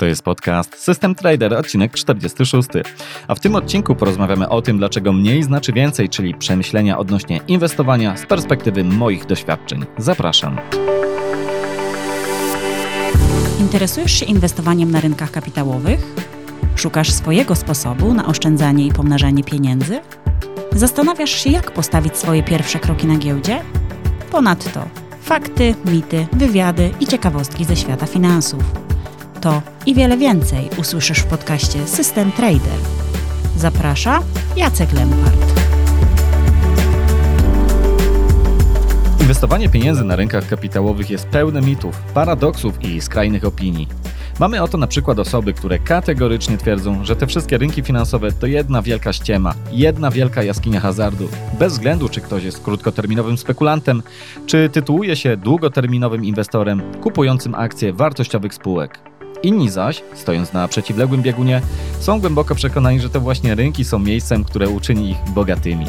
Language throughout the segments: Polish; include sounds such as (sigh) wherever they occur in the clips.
To jest podcast System Trader, odcinek 46. A w tym odcinku porozmawiamy o tym, dlaczego mniej znaczy więcej, czyli przemyślenia odnośnie inwestowania z perspektywy moich doświadczeń. Zapraszam. Interesujesz się inwestowaniem na rynkach kapitałowych? Szukasz swojego sposobu na oszczędzanie i pomnażanie pieniędzy? Zastanawiasz się, jak postawić swoje pierwsze kroki na giełdzie? Ponadto fakty, mity, wywiady i ciekawostki ze świata finansów. To i wiele więcej usłyszysz w podcaście System Trader. Zaprasza Jacek Lempart. Inwestowanie pieniędzy na rynkach kapitałowych jest pełne mitów, paradoksów i skrajnych opinii. Mamy oto na przykład osoby, które kategorycznie twierdzą, że te wszystkie rynki finansowe to jedna wielka ściema, jedna wielka jaskinia hazardu, bez względu czy ktoś jest krótkoterminowym spekulantem, czy tytułuje się długoterminowym inwestorem kupującym akcje wartościowych spółek. Inni zaś, stojąc na przeciwległym biegunie, są głęboko przekonani, że to właśnie rynki są miejscem, które uczyni ich bogatymi.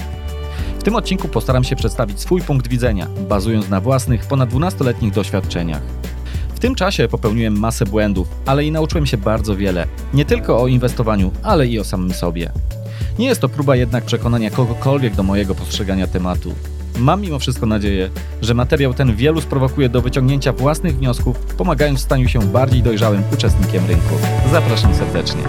W tym odcinku postaram się przedstawić swój punkt widzenia, bazując na własnych ponad 12-letnich doświadczeniach. W tym czasie popełniłem masę błędów, ale i nauczyłem się bardzo wiele, nie tylko o inwestowaniu, ale i o samym sobie. Nie jest to próba jednak przekonania kogokolwiek do mojego postrzegania tematu. Mam mimo wszystko nadzieję, że materiał ten wielu sprowokuje do wyciągnięcia własnych wniosków, pomagając w staniu się bardziej dojrzałym uczestnikiem rynku. Zapraszam serdecznie.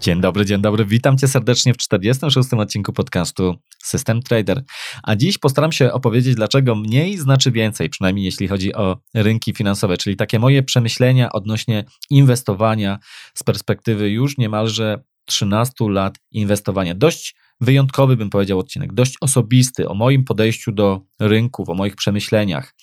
Dzień dobry, dzień dobry. Witam Cię serdecznie w 46. odcinku podcastu System Trader. A dziś postaram się opowiedzieć, dlaczego mniej znaczy więcej, przynajmniej jeśli chodzi o rynki finansowe, czyli takie moje przemyślenia odnośnie inwestowania z perspektywy już niemalże 13 lat inwestowania. Dość wyjątkowy, bym powiedział, odcinek, dość osobisty o moim podejściu do rynków, o moich przemyśleniach.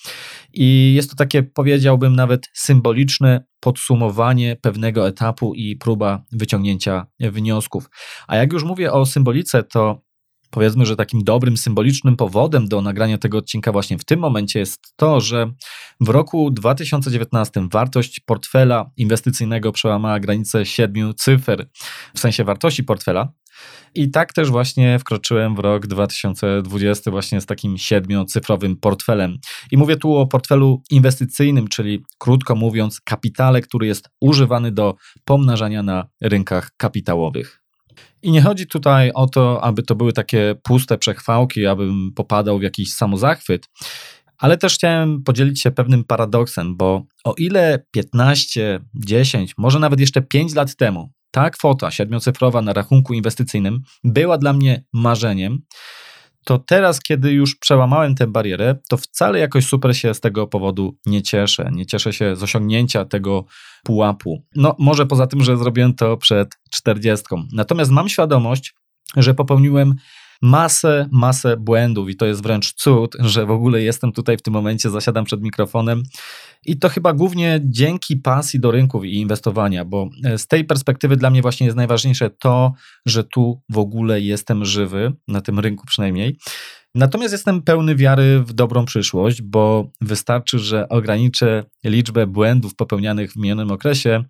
I jest to takie, powiedziałbym, nawet symboliczne podsumowanie pewnego etapu i próba wyciągnięcia wniosków. A jak już mówię o symbolice, to powiedzmy, że takim dobrym, symbolicznym powodem do nagrania tego odcinka właśnie w tym momencie jest to, że w roku 2019 wartość portfela inwestycyjnego przełamała granicę siedmiu cyfr, w sensie wartości portfela. I tak też właśnie wkroczyłem w rok 2020 właśnie z takim siedmiocyfrowym portfelem. I mówię tu o portfelu inwestycyjnym, czyli krótko mówiąc kapitale, który jest używany do pomnażania na rynkach kapitałowych. I nie chodzi tutaj o to, aby to były takie puste przechwałki, abym popadał w jakiś samozachwyt. Ale też chciałem podzielić się pewnym paradoksem, bo o ile 15, 10, może nawet jeszcze 5 lat temu ta kwota siedmiocyfrowa na rachunku inwestycyjnym była dla mnie marzeniem, to teraz, kiedy już przełamałem tę barierę, to wcale jakoś super się z tego powodu nie cieszę. Nie cieszę się z osiągnięcia tego pułapu. No, może poza tym, że zrobiłem to przed czterdziestką. Natomiast mam świadomość, że popełniłem masę, masę błędów i to jest wręcz cud, że w ogóle jestem tutaj w tym momencie, zasiadam przed mikrofonem i to chyba głównie dzięki pasji do rynków i inwestowania, bo e, z tej perspektywy dla mnie właśnie jest najważniejsze to, że tu w ogóle jestem żywy, na tym rynku przynajmniej. Natomiast jestem pełny wiary w dobrą przyszłość, bo wystarczy, że ograniczę liczbę błędów popełnianych w minionym okresie,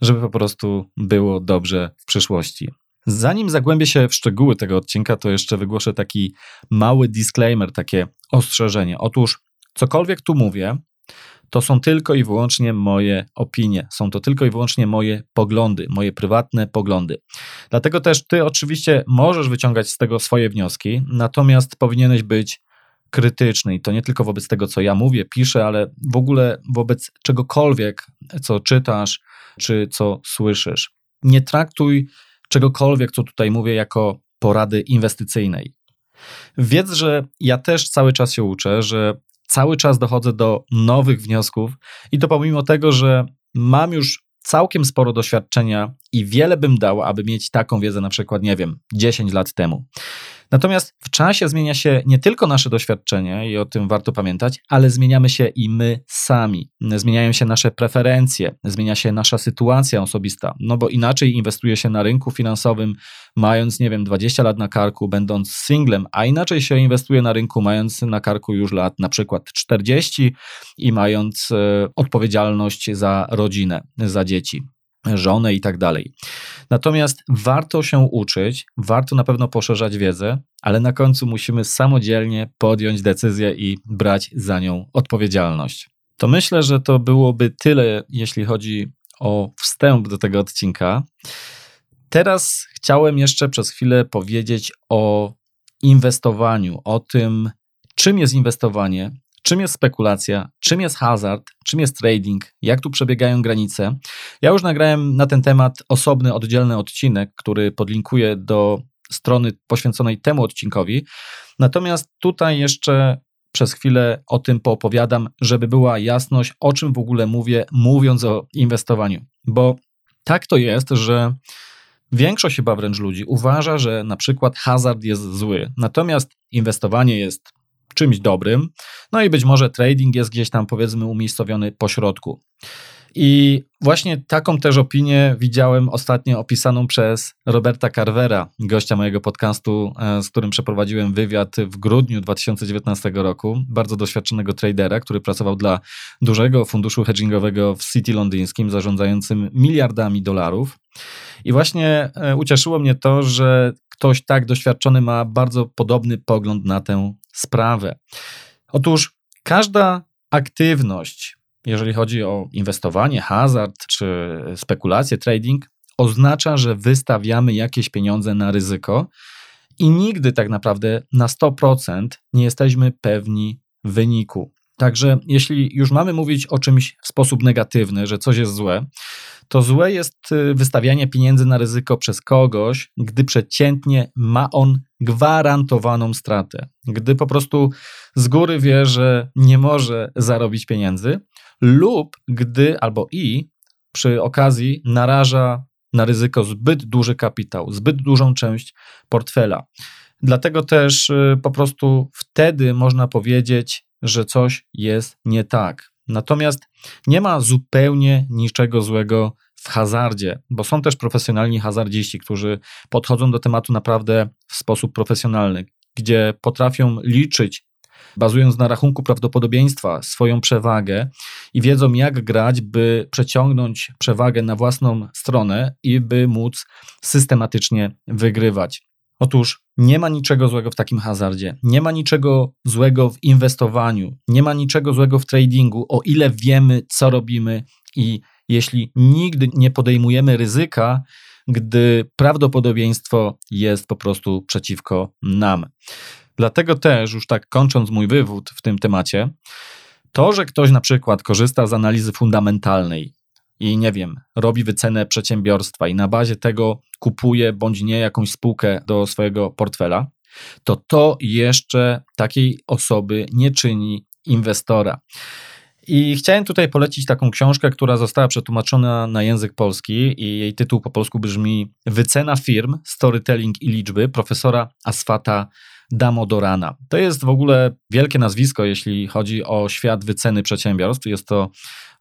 żeby po prostu było dobrze w przyszłości. Zanim zagłębię się w szczegóły tego odcinka, to jeszcze wygłoszę taki mały disclaimer, takie ostrzeżenie. Otóż cokolwiek tu mówię, to są tylko i wyłącznie moje opinie, są to tylko i wyłącznie moje poglądy, moje prywatne poglądy. Dlatego też ty oczywiście możesz wyciągać z tego swoje wnioski, natomiast powinieneś być krytyczny i to nie tylko wobec tego, co ja mówię, piszę, ale w ogóle wobec czegokolwiek, co czytasz czy co słyszysz. Nie traktuj czegokolwiek, co tutaj mówię, jako porady inwestycyjnej. Wiedz, że ja też cały czas się uczę, że cały czas dochodzę do nowych wniosków i to pomimo tego, że mam już całkiem sporo doświadczenia i wiele bym dał, aby mieć taką wiedzę na przykład, nie wiem, 10 lat temu. Natomiast w czasie zmienia się nie tylko nasze doświadczenie i o tym warto pamiętać, ale zmieniamy się i my sami. Zmieniają się nasze preferencje, zmienia się nasza sytuacja osobista, no bo inaczej inwestuje się na rynku finansowym, mając, nie wiem, 20 lat na karku, będąc singlem, a inaczej się inwestuje na rynku, mając na karku już lat na przykład 40 i mając e, odpowiedzialność za rodzinę, za dzieci żonę i tak dalej. Natomiast warto się uczyć, warto na pewno poszerzać wiedzę, ale na końcu musimy samodzielnie podjąć decyzję i brać za nią odpowiedzialność. To myślę, że to byłoby tyle, jeśli chodzi o wstęp do tego odcinka. Teraz chciałem jeszcze przez chwilę powiedzieć o inwestowaniu, o tym, czym jest inwestowanie, czym jest spekulacja, czym jest hazard, czym jest trading, jak tu przebiegają granice. Ja już nagrałem na ten temat osobny, oddzielny odcinek, który podlinkuję do strony poświęconej temu odcinkowi. Natomiast tutaj jeszcze przez chwilę o tym poopowiadam, żeby była jasność, o czym w ogóle mówię, mówiąc o inwestowaniu. Bo tak to jest, że większość chyba wręcz ludzi uważa, że na przykład hazard jest zły, natomiast inwestowanie jest czymś dobrym, no i być może trading jest gdzieś tam powiedzmy umiejscowiony po środku. I właśnie taką też opinię widziałem ostatnio opisaną przez Roberta Carvera, gościa mojego podcastu, e, z którym przeprowadziłem wywiad w grudniu 2019 roku. Bardzo doświadczonego tradera, który pracował dla dużego funduszu hedgingowego w City londyńskim, zarządzającym miliardami dolarów. I właśnie e, ucieszyło mnie to, że ktoś tak doświadczony ma bardzo podobny pogląd na tę sprawę. Otóż każda aktywność, jeżeli chodzi o inwestowanie, hazard czy spekulacje, trading, oznacza, że wystawiamy jakieś pieniądze na ryzyko i nigdy tak naprawdę na 100% nie jesteśmy pewni wyniku. Także jeśli już mamy mówić o czymś w sposób negatywny, że coś jest złe, to złe jest y, wystawianie pieniędzy na ryzyko przez kogoś, gdy przeciętnie ma on gwarantowaną stratę. Gdy po prostu z góry wie, że nie może zarobić pieniędzy, lub gdy albo i przy okazji naraża na ryzyko zbyt duży kapitał, zbyt dużą część portfela. Dlatego też y, po prostu wtedy można powiedzieć, że coś jest nie tak. Natomiast nie ma zupełnie niczego złego w hazardzie, bo są też profesjonalni hazardziści, którzy podchodzą do tematu naprawdę w sposób profesjonalny, gdzie potrafią liczyć, bazując na rachunku prawdopodobieństwa, swoją przewagę i wiedzą, jak grać, by przeciągnąć przewagę na własną stronę i by móc systematycznie wygrywać. Otóż nie ma niczego złego w takim hazardzie, nie ma niczego złego w inwestowaniu, nie ma niczego złego w tradingu, o ile wiemy, co robimy i jeśli nigdy nie podejmujemy ryzyka, gdy prawdopodobieństwo jest po prostu przeciwko nam. Dlatego też, już tak kończąc mój wywód w tym temacie, to, że ktoś na przykład korzysta z analizy fundamentalnej i nie wiem, robi wycenę przedsiębiorstwa i na bazie tego kupuje bądź nie jakąś spółkę do swojego portfela, to to jeszcze takiej osoby nie czyni inwestora. I chciałem tutaj polecić taką książkę, która została przetłumaczona na język polski i jej tytuł po polsku brzmi Wycena firm, storytelling i liczby profesora Asfata Damodorana. To jest w ogóle wielkie nazwisko, jeśli chodzi o świat wyceny przedsiębiorstw. Jest to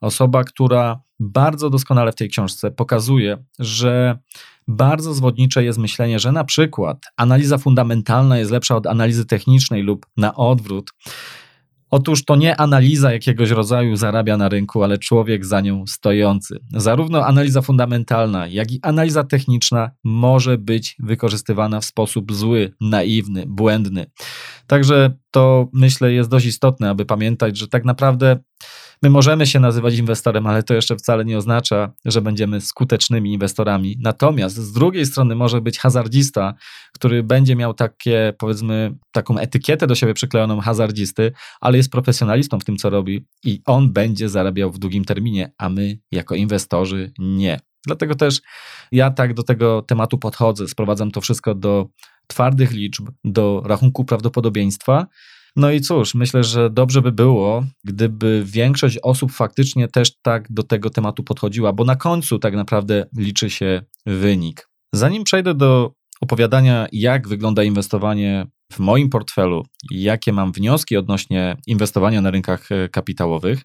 osoba, która bardzo doskonale w tej książce pokazuje, że bardzo zwodnicze jest myślenie, że na przykład analiza fundamentalna jest lepsza od analizy technicznej lub na odwrót. Otóż to nie analiza jakiegoś rodzaju zarabia na rynku, ale człowiek za nią stojący. Zarówno analiza fundamentalna, jak i analiza techniczna może być wykorzystywana w sposób zły, naiwny, błędny. Także to myślę jest dość istotne, aby pamiętać, że tak naprawdę My możemy się nazywać inwestorem, ale to jeszcze wcale nie oznacza, że będziemy skutecznymi inwestorami. Natomiast z drugiej strony może być hazardzista, który będzie miał takie, powiedzmy, taką etykietę do siebie przyklejoną hazardzisty, ale jest profesjonalistą w tym, co robi i on będzie zarabiał w długim terminie, a my jako inwestorzy nie. Dlatego też ja tak do tego tematu podchodzę, sprowadzam to wszystko do twardych liczb, do rachunku prawdopodobieństwa no i cóż, myślę, że dobrze by było, gdyby większość osób faktycznie też tak do tego tematu podchodziła, bo na końcu tak naprawdę liczy się wynik. Zanim przejdę do opowiadania, jak wygląda inwestowanie w moim portfelu jakie mam wnioski odnośnie inwestowania na rynkach e, kapitałowych,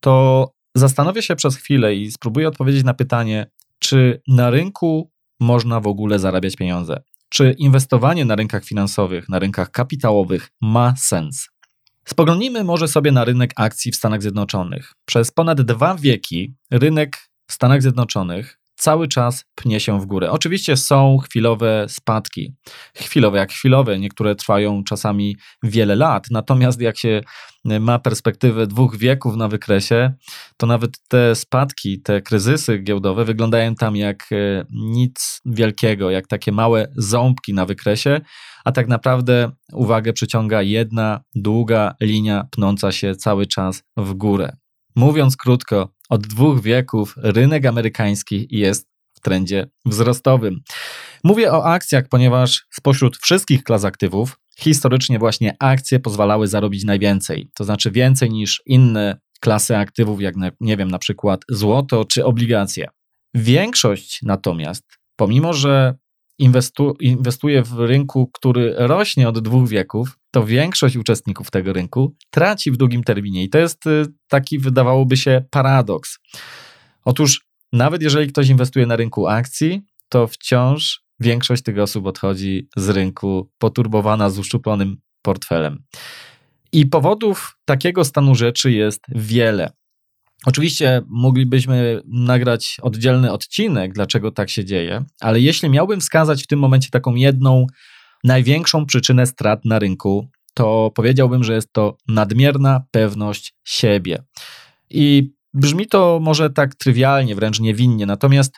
to zastanowię się przez chwilę i spróbuję odpowiedzieć na pytanie, czy na rynku można w ogóle zarabiać pieniądze? Czy inwestowanie na rynkach finansowych, na rynkach kapitałowych ma sens? Spoglądnijmy może sobie na rynek akcji w Stanach Zjednoczonych. Przez ponad dwa wieki rynek w Stanach Zjednoczonych cały czas pnie się w górę. Oczywiście są chwilowe spadki. Chwilowe jak chwilowe, niektóre trwają czasami wiele lat. Natomiast jak się ma perspektywę dwóch wieków na wykresie, to nawet te spadki, te kryzysy giełdowe wyglądają tam jak e, nic wielkiego, jak takie małe ząbki na wykresie, a tak naprawdę uwagę przyciąga jedna długa linia pnąca się cały czas w górę. Mówiąc krótko, od dwóch wieków rynek amerykański jest w trendzie wzrostowym. Mówię o akcjach, ponieważ spośród wszystkich klas aktywów historycznie właśnie akcje pozwalały zarobić najwięcej, to znaczy więcej niż inne klasy aktywów, jak nie wiem, na przykład złoto czy obligacje. Większość natomiast, pomimo że inwestu, inwestuje w rynku, który rośnie od dwóch wieków, to większość uczestników tego rynku traci w długim terminie. I to jest y, taki, wydawałoby się, paradoks. Otóż, nawet jeżeli ktoś inwestuje na rynku akcji, to wciąż większość tych osób odchodzi z rynku poturbowana z uszczuplonym portfelem. I powodów takiego stanu rzeczy jest wiele. Oczywiście moglibyśmy nagrać oddzielny odcinek, dlaczego tak się dzieje, ale jeśli miałbym wskazać w tym momencie taką jedną największą przyczynę strat na rynku, to powiedziałbym, że jest to nadmierna pewność siebie. I brzmi to może tak trywialnie, wręcz niewinnie, natomiast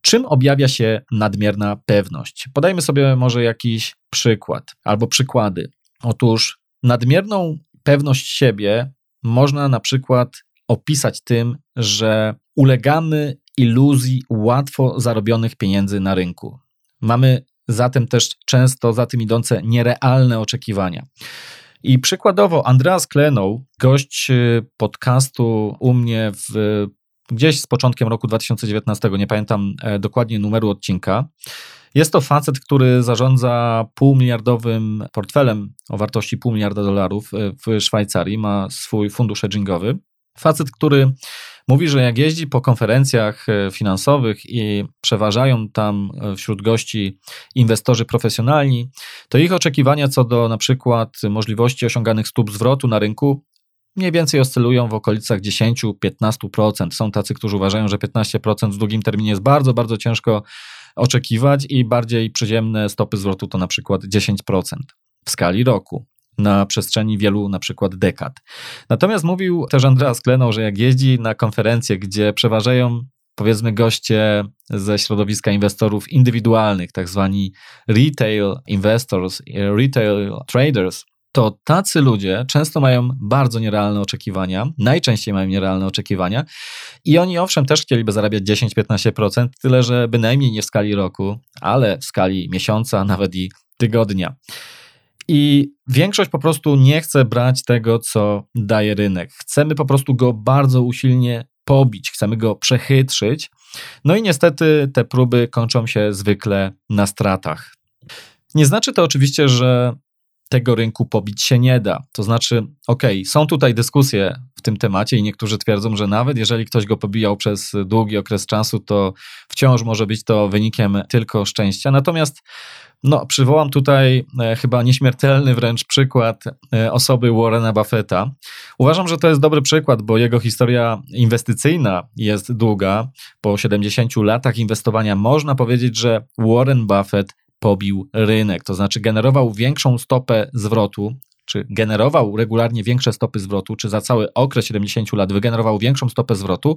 czym objawia się nadmierna pewność? Podajmy sobie może jakiś przykład albo przykłady. Otóż nadmierną pewność siebie można na przykład opisać tym, że ulegamy iluzji łatwo zarobionych pieniędzy na rynku. Mamy zatem też często za tym idące nierealne oczekiwania. I przykładowo Andreas Klenow, gość y, podcastu u mnie w, gdzieś z początkiem roku 2019, nie pamiętam e, dokładnie numeru odcinka, jest to facet, który zarządza półmiliardowym portfelem o wartości pół miliarda dolarów e, w Szwajcarii, ma swój fundusz hedgingowy. Facet, który mówi, że jak jeździ po konferencjach e, finansowych i przeważają tam e, wśród gości inwestorzy profesjonalni, to ich oczekiwania co do na przykład możliwości osiąganych stóp zwrotu na rynku mniej więcej oscylują w okolicach 10-15%. Są tacy, którzy uważają, że 15% w długim terminie jest bardzo, bardzo ciężko oczekiwać i bardziej przyziemne stopy zwrotu to na przykład 10% w skali roku na przestrzeni wielu na przykład dekad. Natomiast mówił też Andreas Klenow, że jak jeździ na konferencje, gdzie przeważają powiedzmy goście ze środowiska inwestorów indywidualnych, tak zwani retail investors, retail traders, to tacy ludzie często mają bardzo nierealne oczekiwania, najczęściej mają nierealne oczekiwania i oni owszem też chcieliby zarabiać 10-15%, tyle że bynajmniej nie w skali roku, ale w skali miesiąca, nawet i tygodnia. I większość po prostu nie chce brać tego, co daje rynek. Chcemy po prostu go bardzo usilnie pobić, chcemy go przechytrzyć. No i niestety te próby kończą się zwykle na stratach. Nie znaczy to oczywiście, że tego rynku pobić się nie da. To znaczy, ok, są tutaj dyskusje w tym temacie i niektórzy twierdzą, że nawet jeżeli ktoś go pobijał przez długi okres czasu, to wciąż może być to wynikiem tylko szczęścia. Natomiast no, przywołam tutaj e, chyba nieśmiertelny wręcz przykład e, osoby Warrena Buffetta. Uważam, że to jest dobry przykład, bo jego historia inwestycyjna jest długa. Po 70 latach inwestowania można powiedzieć, że Warren Buffett pobił rynek, to znaczy generował większą stopę zwrotu, czy generował regularnie większe stopy zwrotu, czy za cały okres 70 lat wygenerował większą stopę zwrotu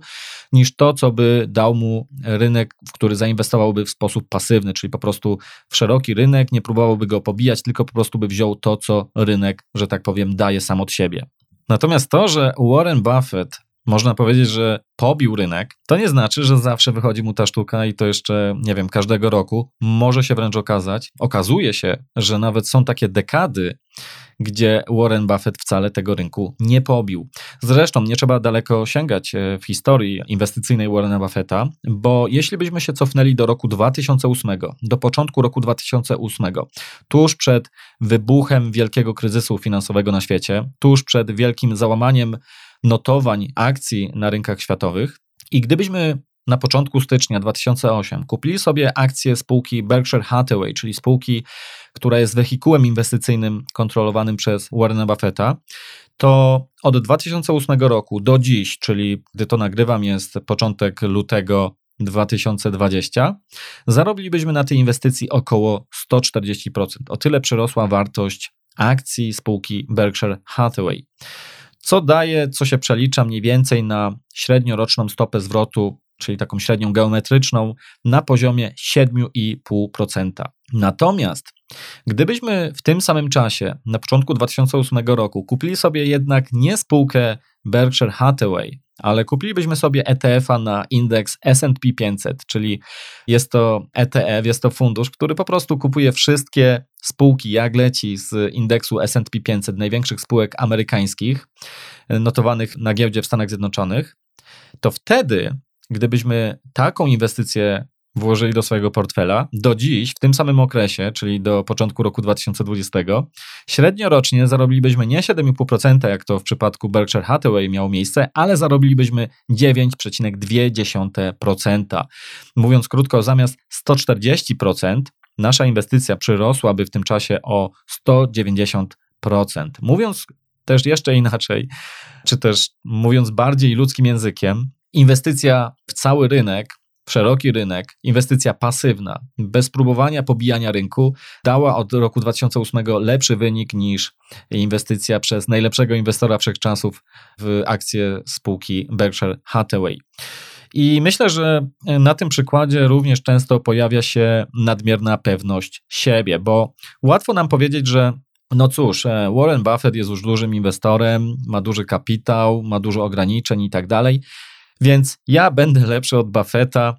niż to, co by dał mu rynek, w który zainwestowałby w sposób pasywny, czyli po prostu w szeroki rynek, nie próbowałby go pobijać, tylko po prostu by wziął to, co rynek, że tak powiem, daje sam od siebie. Natomiast to, że Warren Buffett można powiedzieć, że pobił rynek, to nie znaczy, że zawsze wychodzi mu ta sztuka i to jeszcze, nie wiem, każdego roku. Może się wręcz okazać, okazuje się, że nawet są takie dekady, gdzie Warren Buffett wcale tego rynku nie pobił. Zresztą nie trzeba daleko sięgać e, w historii inwestycyjnej Warrena Buffetta, bo jeśli byśmy się cofnęli do roku 2008, do początku roku 2008, tuż przed wybuchem wielkiego kryzysu finansowego na świecie, tuż przed wielkim załamaniem notowań akcji na rynkach światowych. I gdybyśmy na początku stycznia 2008 kupili sobie akcje spółki Berkshire Hathaway, czyli spółki, która jest wehikułem inwestycyjnym kontrolowanym przez Warrena Buffetta, to od 2008 roku do dziś, czyli gdy to nagrywam, jest początek lutego 2020, zarobilibyśmy na tej inwestycji około 140%. O tyle przyrosła wartość akcji spółki Berkshire Hathaway. Co daje, co się przelicza mniej więcej na średnioroczną stopę zwrotu, czyli taką średnią geometryczną, na poziomie 7,5%. Natomiast gdybyśmy w tym samym czasie, na początku 2008 roku, kupili sobie jednak nie spółkę Berkshire Hathaway, ale kupilibyśmy sobie ETF-a na indeks SP 500, czyli jest to ETF, jest to fundusz, który po prostu kupuje wszystkie spółki, jak leci z indeksu SP 500, największych spółek amerykańskich, notowanych na giełdzie w Stanach Zjednoczonych, to wtedy, gdybyśmy taką inwestycję włożyli do swojego portfela, do dziś, w tym samym okresie, czyli do początku roku 2020, średnio rocznie zarobilibyśmy nie 7,5%, jak to w przypadku Berkshire Hathaway miało miejsce, ale zarobilibyśmy 9,2%. Mówiąc krótko, zamiast 140%, nasza inwestycja przyrosłaby w tym czasie o 190%. Mówiąc też jeszcze inaczej, czy też mówiąc bardziej ludzkim językiem, inwestycja w cały rynek w szeroki rynek, inwestycja pasywna, bez próbowania pobijania rynku, dała od roku 2008 lepszy wynik niż inwestycja przez najlepszego inwestora wszechczasów w akcje spółki Berkshire Hathaway. I myślę, że na tym przykładzie również często pojawia się nadmierna pewność siebie, bo łatwo nam powiedzieć, że no cóż, e, Warren Buffett jest już dużym inwestorem, ma duży kapitał, ma dużo ograniczeń i tak dalej. Więc ja będę lepszy od Buffetta,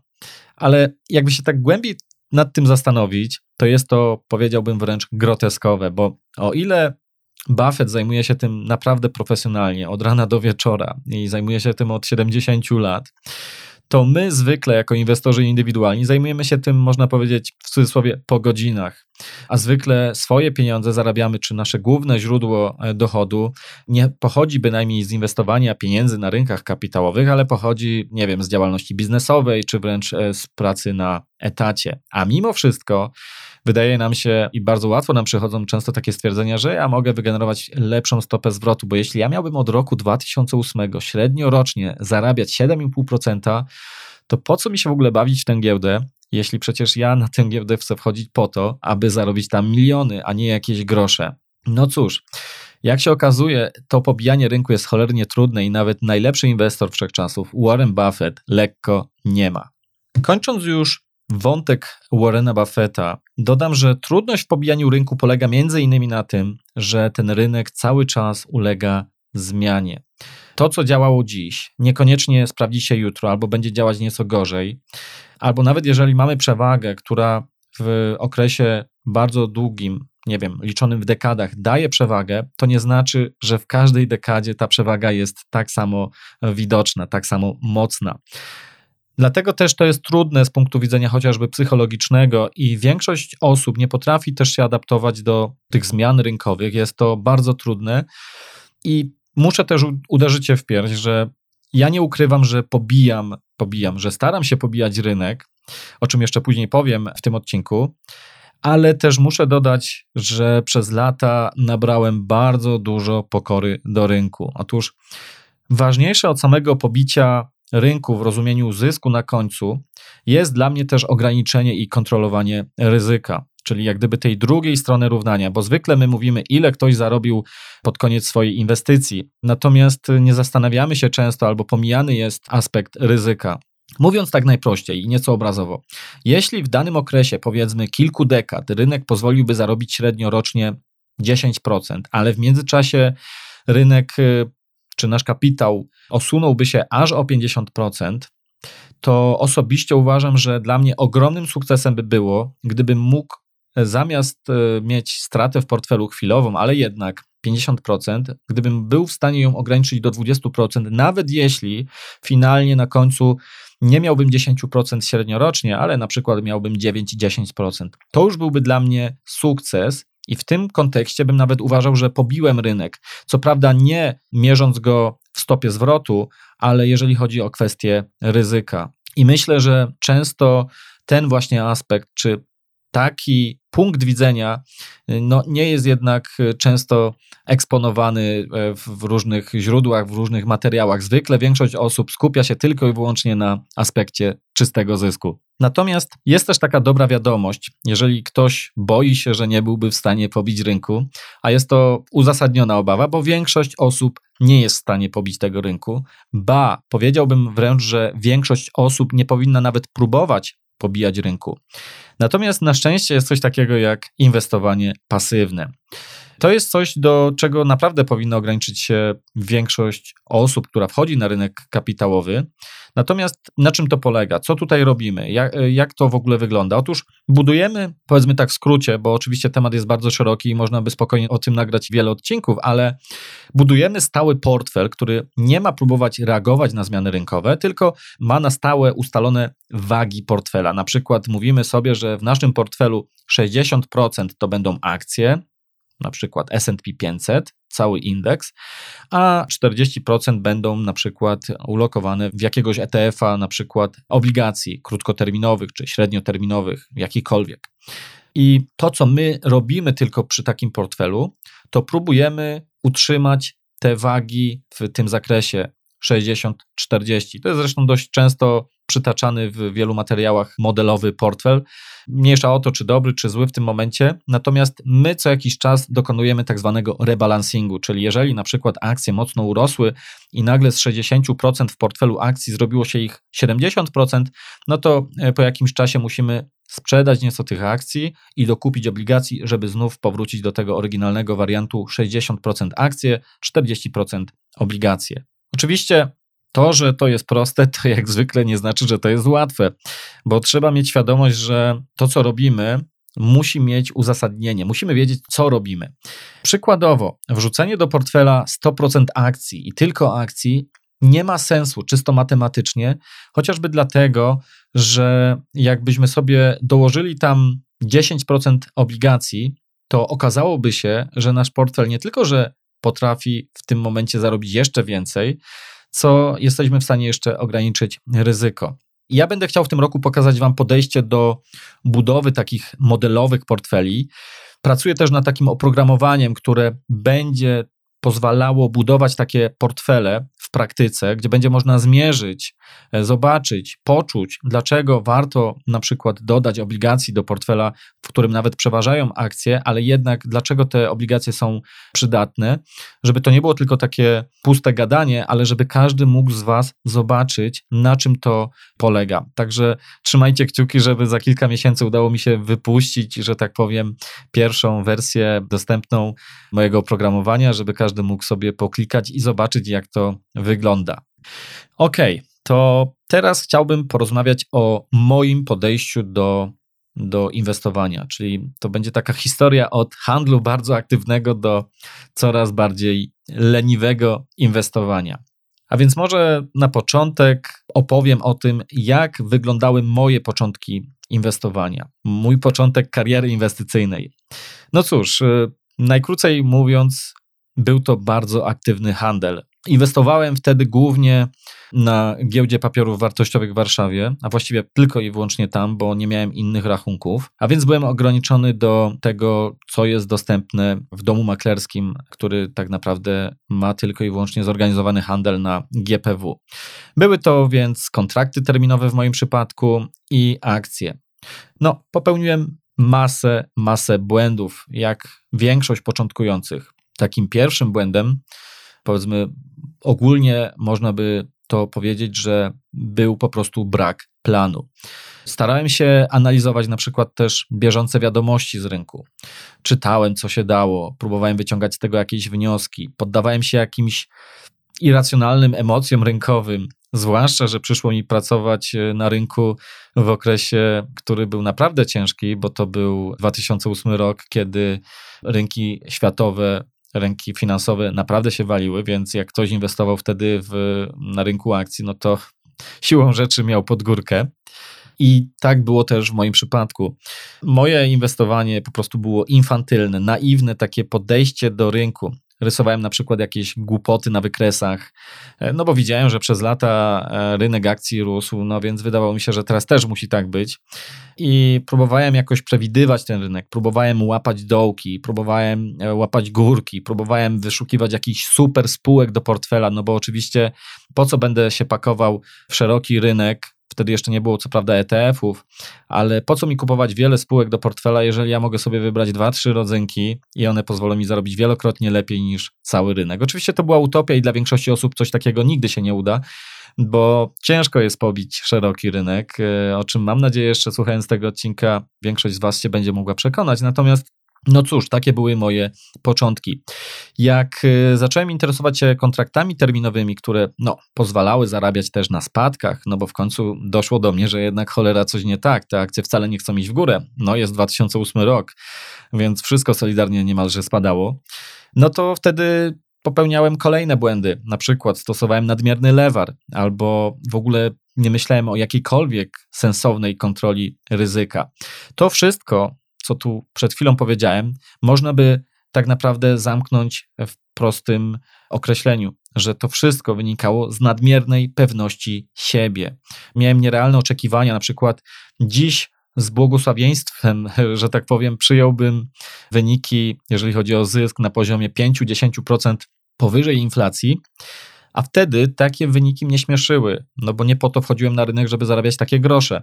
ale jakby się tak głębiej nad tym zastanowić, to jest to, powiedziałbym, wręcz groteskowe, bo o ile Buffett zajmuje się tym naprawdę profesjonalnie, od rana do wieczora i zajmuje się tym od 70 lat, to my zwykle jako inwestorzy indywidualni zajmujemy się tym, można powiedzieć w cudzysłowie, po godzinach. A zwykle swoje pieniądze zarabiamy, czy nasze główne źródło e, dochodu nie pochodzi bynajmniej z inwestowania pieniędzy na rynkach kapitałowych, ale pochodzi, nie wiem, z działalności biznesowej, czy wręcz e, z pracy na etacie. A mimo wszystko wydaje nam się i bardzo łatwo nam przychodzą często takie stwierdzenia, że ja mogę wygenerować lepszą stopę zwrotu, bo jeśli ja miałbym od roku 2008 średnio rocznie zarabiać 7,5%, to po co mi się w ogóle bawić w tę giełdę, jeśli przecież ja na tę giełdę chcę wchodzić po to, aby zarobić tam miliony, a nie jakieś grosze. No cóż, jak się okazuje, to pobijanie rynku jest cholernie trudne i nawet najlepszy inwestor wszechczasów, Warren Buffett, lekko nie ma. Kończąc już wątek Warrena Buffetta, dodam, że trudność w pobijaniu rynku polega między innymi na tym, że ten rynek cały czas ulega zmianie. To, co działało dziś, niekoniecznie sprawdzi się jutro albo będzie działać nieco gorzej, albo nawet jeżeli mamy przewagę, która w okresie bardzo długim, nie wiem, liczonym w dekadach daje przewagę, to nie znaczy, że w każdej dekadzie ta przewaga jest tak samo widoczna, tak samo mocna. Dlatego też to jest trudne z punktu widzenia chociażby psychologicznego i większość osób nie potrafi też się adaptować do tych zmian rynkowych. Jest to bardzo trudne i muszę też uderzyć się w pierś, że ja nie ukrywam, że pobijam, pobijam, że staram się pobijać rynek, o czym jeszcze później powiem w tym odcinku, ale też muszę dodać, że przez lata nabrałem bardzo dużo pokory do rynku. Otóż ważniejsze od samego pobicia rynku w rozumieniu zysku na końcu jest dla mnie też ograniczenie i kontrolowanie ryzyka. Czyli jak gdyby tej drugiej strony równania, bo zwykle my mówimy, ile ktoś zarobił pod koniec swojej inwestycji, natomiast nie zastanawiamy się często albo pomijany jest aspekt ryzyka. Mówiąc tak najprościej i nieco obrazowo, jeśli w danym okresie, powiedzmy kilku dekad, rynek pozwoliłby zarobić średnio rocznie 10%, ale w międzyczasie rynek y, czy nasz kapitał osunąłby się aż o 50%, to osobiście uważam, że dla mnie ogromnym sukcesem by było, gdybym mógł e, zamiast e, mieć stratę w portfelu chwilową, ale jednak 50%, gdybym był w stanie ją ograniczyć do 20%, nawet jeśli finalnie na końcu nie miałbym 10% średniorocznie, ale na przykład miałbym 9-10%. To już byłby dla mnie sukces i w tym kontekście bym nawet uważał, że pobiłem rynek. Co prawda nie mierząc go w stopie zwrotu, ale jeżeli chodzi o kwestię ryzyka. I myślę, że często ten właśnie aspekt, czy taki punkt widzenia no, nie jest jednak często eksponowany e, w różnych źródłach, w różnych materiałach. Zwykle większość osób skupia się tylko i wyłącznie na aspekcie czystego zysku. Natomiast jest też taka dobra wiadomość, jeżeli ktoś boi się, że nie byłby w stanie pobić rynku, a jest to uzasadniona obawa, bo większość osób nie jest w stanie pobić tego rynku. Ba, powiedziałbym wręcz, że większość osób nie powinna nawet próbować pobijać rynku. Natomiast na szczęście jest coś takiego jak inwestowanie pasywne. To jest coś, do czego naprawdę powinno ograniczyć się większość osób, która wchodzi na rynek kapitałowy. Natomiast na czym to polega? Co tutaj robimy? Jak, jak to w ogóle wygląda? Otóż budujemy, powiedzmy tak w skrócie, bo oczywiście temat jest bardzo szeroki i można by spokojnie o tym nagrać wiele odcinków, ale budujemy stały portfel, który nie ma próbować reagować na zmiany rynkowe, tylko ma na stałe ustalone wagi portfela. Na przykład mówimy sobie, że w naszym portfelu 60% to będą akcje, na przykład SP 500, cały indeks, a 40% będą na przykład ulokowane w jakiegoś ETF-a, na przykład obligacji krótkoterminowych czy średnioterminowych, jakikolwiek. I to, co my robimy tylko przy takim portfelu, to próbujemy utrzymać te wagi w tym zakresie 60-40. To jest zresztą dość często przytaczany w wielu materiałach modelowy portfel. Mniejsza o to, czy dobry, czy zły w tym momencie. Natomiast my co jakiś czas dokonujemy tak zwanego rebalansingu, czyli jeżeli na przykład akcje mocno urosły i nagle z 60% w portfelu akcji zrobiło się ich 70%, no to e, po jakimś czasie musimy sprzedać nieco tych akcji i dokupić obligacji, żeby znów powrócić do tego oryginalnego wariantu 60% akcje, 40% obligacje. Oczywiście to, że to jest proste, to jak zwykle nie znaczy, że to jest łatwe, bo trzeba mieć świadomość, że to, co robimy, musi mieć uzasadnienie, musimy wiedzieć, co robimy. Przykładowo, wrzucenie do portfela 100% akcji i tylko akcji nie ma sensu czysto matematycznie, chociażby dlatego, że jakbyśmy sobie dołożyli tam 10% obligacji, to okazałoby się, że nasz portfel nie tylko, że potrafi w tym momencie zarobić jeszcze więcej, co jesteśmy w stanie jeszcze ograniczyć ryzyko. Ja będę chciał w tym roku pokazać Wam podejście do budowy takich modelowych portfeli. Pracuję też nad takim oprogramowaniem, które będzie pozwalało budować takie portfele w praktyce, gdzie będzie można zmierzyć, zobaczyć, poczuć, dlaczego warto na przykład dodać obligacji do portfela, w którym nawet przeważają akcje, ale jednak dlaczego te obligacje są przydatne, żeby to nie było tylko takie puste gadanie, ale żeby każdy mógł z Was zobaczyć, na czym to polega. Także trzymajcie kciuki, żeby za kilka miesięcy udało mi się wypuścić, że tak powiem, pierwszą wersję dostępną mojego oprogramowania, żeby każdy mógł sobie poklikać i zobaczyć, jak to wygląda. Ok, to teraz chciałbym porozmawiać o moim podejściu do, do inwestowania, czyli to będzie taka historia od handlu bardzo aktywnego do coraz bardziej leniwego inwestowania. A więc może na początek opowiem o tym, jak wyglądały moje początki inwestowania, mój początek kariery inwestycyjnej. No cóż, y, najkrócej mówiąc, był to bardzo aktywny handel. Inwestowałem wtedy głównie na giełdzie papierów wartościowych w Warszawie, a właściwie tylko i wyłącznie tam, bo nie miałem innych rachunków, a więc byłem ograniczony do tego, co jest dostępne w domu maklerskim, który tak naprawdę ma tylko i wyłącznie zorganizowany handel na GPW. Były to więc kontrakty terminowe w moim przypadku i akcje. No, popełniłem masę, masę błędów, jak większość początkujących. Takim pierwszym błędem, powiedzmy, ogólnie można by to powiedzieć, że był po prostu brak planu. Starałem się analizować na przykład też bieżące wiadomości z rynku. Czytałem, co się dało, próbowałem wyciągać z tego jakieś wnioski, poddawałem się jakimś irracjonalnym emocjom rynkowym, zwłaszcza, że przyszło mi pracować e, na rynku w okresie, który był naprawdę ciężki, bo to był 2008 rok, kiedy rynki światowe rynki finansowe naprawdę się waliły, więc jak ktoś inwestował wtedy w, na rynku akcji, no to siłą rzeczy miał podgórkę. I tak było też w moim przypadku. Moje inwestowanie po prostu było infantylne, naiwne takie podejście do rynku. Rysowałem na przykład jakieś głupoty na wykresach, e, no bo widziałem, że przez lata e, rynek akcji rósł, no więc wydawało mi się, że teraz też musi tak być. I próbowałem jakoś przewidywać ten rynek, próbowałem łapać dołki, próbowałem e, łapać górki, próbowałem wyszukiwać jakichś super spółek do portfela, no bo oczywiście po co będę się pakował w szeroki rynek, Wtedy jeszcze nie było co prawda ETF-ów, ale po co mi kupować wiele spółek do portfela, jeżeli ja mogę sobie wybrać dwa, trzy rodzynki i one pozwolą mi zarobić wielokrotnie lepiej niż cały rynek. Oczywiście to była utopia i dla większości osób coś takiego nigdy się nie uda, bo ciężko jest pobić szeroki rynek, e, o czym mam nadzieję jeszcze słuchając tego odcinka większość z Was się będzie mogła przekonać. Natomiast no cóż, takie były moje początki. Jak y, zacząłem interesować się kontraktami terminowymi, które no, pozwalały zarabiać też na spadkach, no bo w końcu doszło do mnie, że jednak cholera coś nie tak, te akcje wcale nie chcą iść w górę. No jest 2008 rok, więc wszystko solidarnie niemalże spadało. No to wtedy popełniałem kolejne błędy. Na przykład stosowałem nadmierny lewar, albo w ogóle nie myślałem o jakiejkolwiek sensownej kontroli ryzyka. To wszystko co tu przed chwilą powiedziałem, można by tak naprawdę zamknąć w prostym określeniu, że to wszystko wynikało z nadmiernej pewności siebie. Miałem nierealne oczekiwania, na przykład dziś z błogosławieństwem, (laughs) że tak powiem, przyjąłbym wyniki, jeżeli chodzi o zysk, na poziomie 5-10% powyżej inflacji. A wtedy takie wyniki mnie śmieszyły, no bo nie po to wchodziłem na rynek, żeby zarabiać takie grosze.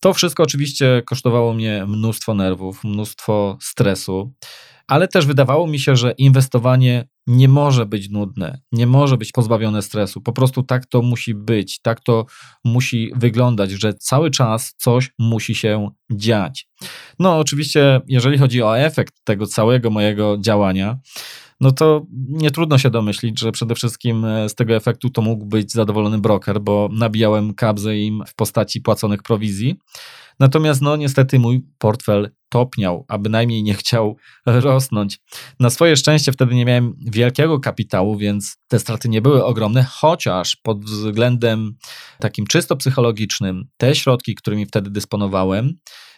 To wszystko oczywiście kosztowało mnie mnóstwo nerwów, mnóstwo stresu, ale też wydawało mi się, że inwestowanie nie może być nudne, nie może być pozbawione stresu. Po prostu tak to musi być, tak to musi wyglądać, że cały czas coś musi się dziać. No, oczywiście, jeżeli chodzi o efekt tego całego mojego działania, no to nie trudno się domyślić, że przede wszystkim e, z tego efektu to mógł być zadowolony broker, bo nabijałem kabzę im w postaci płaconych prowizji. Natomiast no niestety mój portfel topniał, a bynajmniej nie chciał (laughs) rosnąć. Na swoje szczęście wtedy nie miałem wielkiego kapitału, więc te straty nie były ogromne, chociaż pod względem takim czysto psychologicznym te środki, którymi wtedy dysponowałem,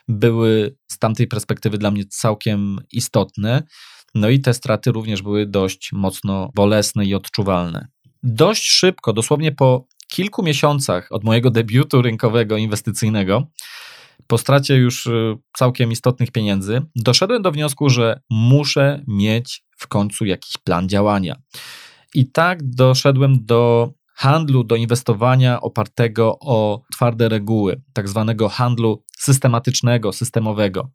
były z tamtej perspektywy dla mnie całkiem istotne. No i te straty również były dość mocno bolesne i odczuwalne. Dość szybko, dosłownie po kilku miesiącach od mojego debiutu rynkowego inwestycyjnego, po stracie już y, całkiem istotnych pieniędzy, doszedłem do wniosku, że muszę mieć w końcu jakiś plan działania. I tak doszedłem do handlu, do inwestowania opartego o twarde reguły, tak zwanego handlu systematycznego, systemowego.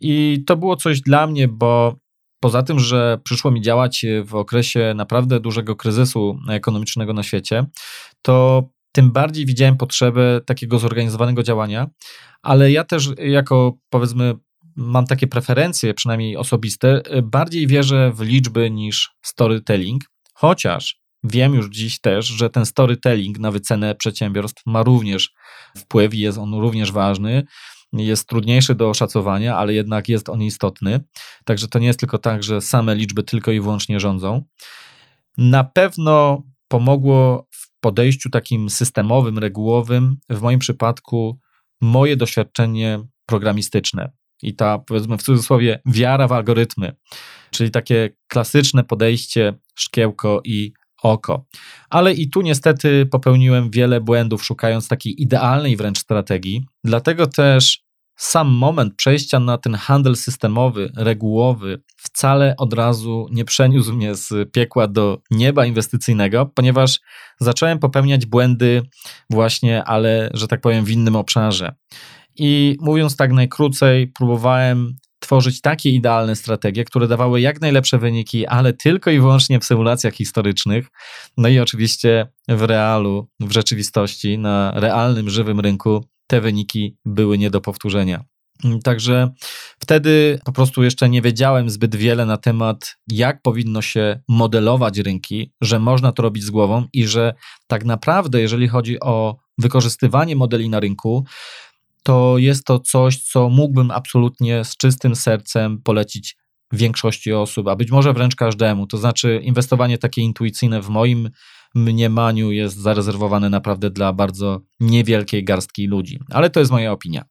I to było coś dla mnie, bo Poza tym, że przyszło mi działać w okresie naprawdę dużego kryzysu ekonomicznego na świecie, to tym bardziej widziałem potrzebę takiego zorganizowanego działania, ale ja też jako powiedzmy mam takie preferencje, przynajmniej osobiste, bardziej wierzę w liczby niż storytelling, chociaż wiem już dziś też, że ten storytelling na wycenę przedsiębiorstw ma również wpływ i jest on również ważny jest trudniejszy do oszacowania, ale jednak jest on istotny. Także to nie jest tylko tak, że same liczby tylko i wyłącznie rządzą. Na pewno pomogło w podejściu takim systemowym, regułowym, w moim przypadku, moje doświadczenie programistyczne i ta, powiedzmy w cudzysłowie, wiara w algorytmy, czyli takie klasyczne podejście szkiełko i oko. Ale i tu niestety popełniłem wiele błędów, szukając takiej idealnej wręcz strategii. Dlatego też sam moment przejścia na ten handel systemowy, regułowy, wcale od razu nie przeniósł mnie z piekła do nieba inwestycyjnego, ponieważ zacząłem popełniać błędy właśnie, ale że tak powiem, w innym obszarze. I mówiąc tak najkrócej, próbowałem tworzyć takie idealne strategie, które dawały jak najlepsze wyniki, ale tylko i wyłącznie w symulacjach historycznych. No i oczywiście w realu, w rzeczywistości, na realnym, żywym rynku te wyniki były nie do powtórzenia. Także wtedy po prostu jeszcze nie wiedziałem zbyt wiele na temat, jak powinno się modelować rynki, że można to robić z głową i że tak naprawdę, jeżeli chodzi o wykorzystywanie modeli na rynku, to jest to coś, co mógłbym absolutnie z czystym sercem polecić większości osób, a być może wręcz każdemu. To znaczy, inwestowanie takie intuicyjne w moim mniemaniu jest zarezerwowane naprawdę dla bardzo niewielkiej garstki ludzi. Ale to jest moja opinia.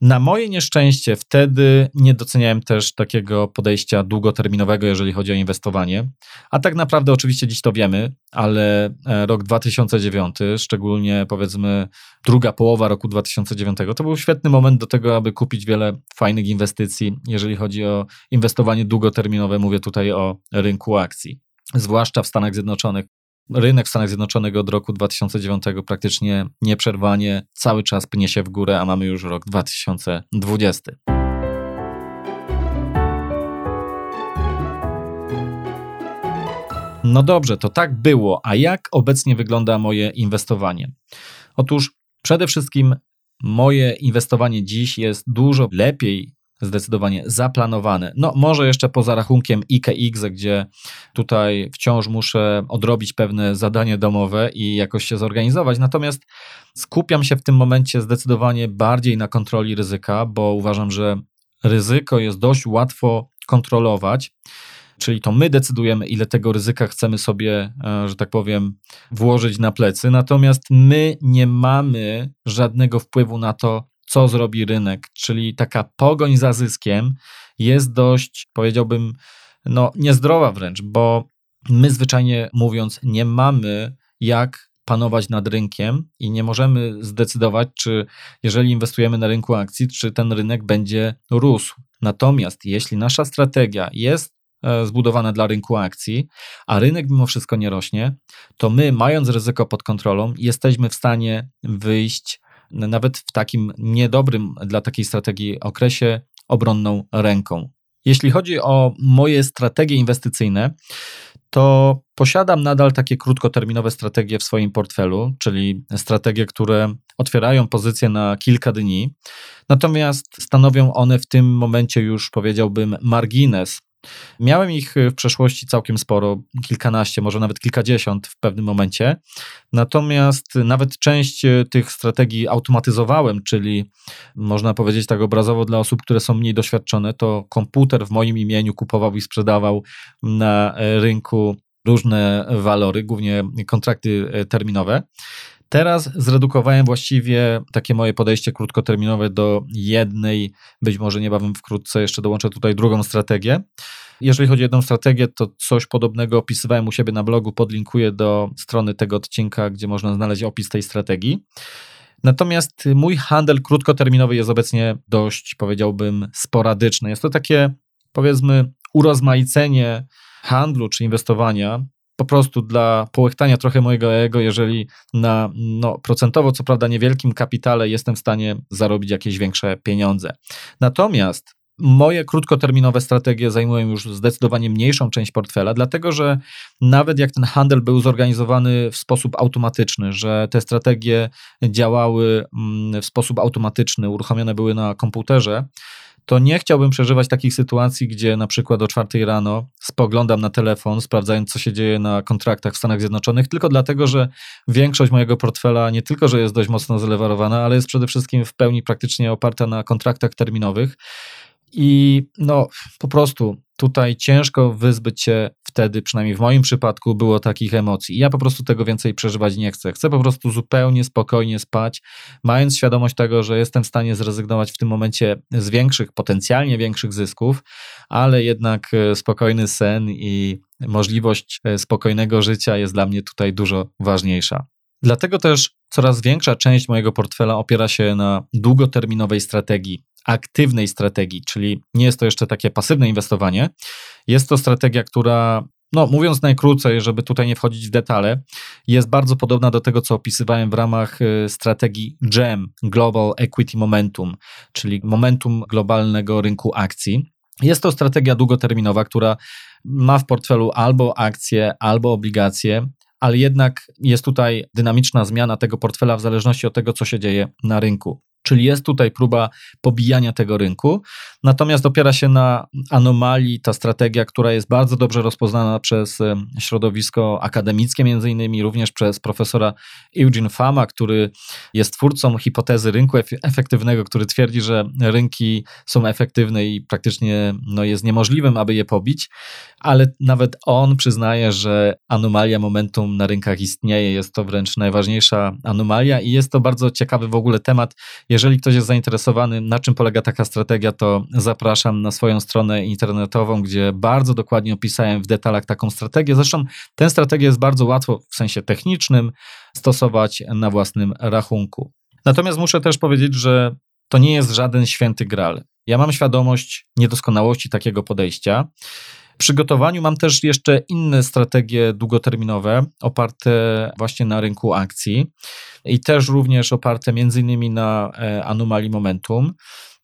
Na moje nieszczęście wtedy nie doceniałem też takiego podejścia długoterminowego, jeżeli chodzi o inwestowanie. A tak naprawdę oczywiście dziś to wiemy, ale e, rok 2009, szczególnie powiedzmy druga połowa roku 2009, to był świetny moment do tego, aby kupić wiele fajnych inwestycji, jeżeli chodzi o inwestowanie długoterminowe. Mówię tutaj o rynku akcji, zwłaszcza w Stanach Zjednoczonych rynek w Stanach Zjednoczonych od roku 2009 praktycznie nieprzerwanie cały czas pnie się w górę, a mamy już rok 2020. No dobrze, to tak było. A jak obecnie wygląda moje inwestowanie? Otóż przede wszystkim moje inwestowanie dziś jest dużo lepiej zdecydowanie zaplanowane. No, może jeszcze poza rachunkiem IKX, gdzie tutaj wciąż muszę odrobić pewne zadanie domowe i jakoś się zorganizować. Natomiast skupiam się w tym momencie zdecydowanie bardziej na kontroli ryzyka, bo uważam, że ryzyko jest dość łatwo kontrolować. Czyli to my decydujemy, ile tego ryzyka chcemy sobie, e, że tak powiem, włożyć na plecy. Natomiast my nie mamy żadnego wpływu na to, co zrobi rynek, czyli taka pogoń za zyskiem jest dość, powiedziałbym, no niezdrowa wręcz, bo my zwyczajnie mówiąc nie mamy jak panować nad rynkiem i nie możemy zdecydować, czy jeżeli inwestujemy na rynku akcji, czy ten rynek będzie rósł. Natomiast jeśli nasza strategia jest e, zbudowana dla rynku akcji, a rynek mimo wszystko nie rośnie, to my, mając ryzyko pod kontrolą, jesteśmy w stanie wyjść nawet w takim niedobrym dla takiej strategii okresie obronną ręką. Jeśli chodzi o moje strategie inwestycyjne, to posiadam nadal takie krótkoterminowe strategie w swoim portfelu, czyli strategie, które otwierają pozycje na kilka dni. Natomiast stanowią one w tym momencie już powiedziałbym margines Miałem ich w przeszłości całkiem sporo, kilkanaście, może nawet kilkadziesiąt w pewnym momencie. Natomiast nawet część tych strategii automatyzowałem, czyli można powiedzieć tak obrazowo dla osób, które są mniej doświadczone, to komputer w moim imieniu kupował i sprzedawał na rynku różne walory, głównie kontrakty terminowe. Teraz zredukowałem właściwie takie moje podejście krótkoterminowe do jednej, być może niebawem wkrótce jeszcze dołączę tutaj drugą strategię. Jeżeli chodzi o jedną strategię, to coś podobnego opisywałem u siebie na blogu, podlinkuję do strony tego odcinka, gdzie można znaleźć opis tej strategii. Natomiast mój handel krótkoterminowy jest obecnie dość, powiedziałbym, sporadyczny. Jest to takie, powiedzmy, urozmaicenie handlu czy inwestowania po prostu dla połechtania trochę mojego ego, jeżeli na no, procentowo, co prawda niewielkim kapitale jestem w stanie zarobić jakieś większe pieniądze. Natomiast Moje krótkoterminowe strategie zajmują już zdecydowanie mniejszą część portfela, dlatego że nawet jak ten handel był zorganizowany w sposób automatyczny, że te strategie działały mm, w sposób automatyczny, uruchomione były na komputerze, to nie chciałbym przeżywać takich sytuacji, gdzie na przykład o czwartej rano spoglądam na telefon, sprawdzając, co się dzieje na kontraktach w Stanach Zjednoczonych, tylko dlatego, że większość mojego portfela nie tylko, że jest dość mocno zlewarowana, ale jest przede wszystkim w pełni praktycznie oparta na kontraktach terminowych. I no, po prostu tutaj ciężko wyzbyć się wtedy, przynajmniej w moim przypadku, było takich emocji. Ja po prostu tego więcej przeżywać nie chcę. Chcę po prostu zupełnie spokojnie spać, mając świadomość tego, że jestem w stanie zrezygnować w tym momencie z większych, potencjalnie większych zysków, ale jednak e, spokojny sen i możliwość e, spokojnego życia jest dla mnie tutaj dużo ważniejsza. Dlatego też coraz większa część mojego portfela opiera się na długoterminowej strategii aktywnej strategii, czyli nie jest to jeszcze takie pasywne inwestowanie. Jest to strategia, która no, mówiąc najkrócej, żeby tutaj nie wchodzić w detale, jest bardzo podobna do tego, co opisywałem w ramach y, strategii GEM, Global Equity Momentum, czyli momentum globalnego rynku akcji. Jest to strategia długoterminowa, która ma w portfelu albo akcje, albo obligacje, ale jednak jest tutaj dynamiczna zmiana tego portfela w zależności od tego, co się dzieje na rynku. Czyli jest tutaj próba pobijania tego rynku, natomiast opiera się na anomalii ta strategia, która jest bardzo dobrze rozpoznana przez środowisko akademickie, między innymi również przez profesora Eugene Fama, który jest twórcą hipotezy rynku efektywnego, który twierdzi, że rynki są efektywne i praktycznie no, jest niemożliwym, aby je pobić, ale nawet on przyznaje, że anomalia momentum na rynkach istnieje, jest to wręcz najważniejsza anomalia i jest to bardzo ciekawy w ogóle temat, Jeżeli ktoś jest zainteresowany, na czym polega taka strategia, to zapraszam na swoją stronę internetową, gdzie bardzo dokładnie opisałem w detalach taką strategię. Zresztą tę strategię jest bardzo łatwo w sensie technicznym stosować na własnym rachunku. Natomiast muszę też powiedzieć, że to nie jest żaden święty gral. Ja mam świadomość niedoskonałości takiego podejścia. Przygotowaniu mam też jeszcze inne strategie długoterminowe, oparte właśnie na rynku akcji i też również oparte między innymi na e, anomalii momentum.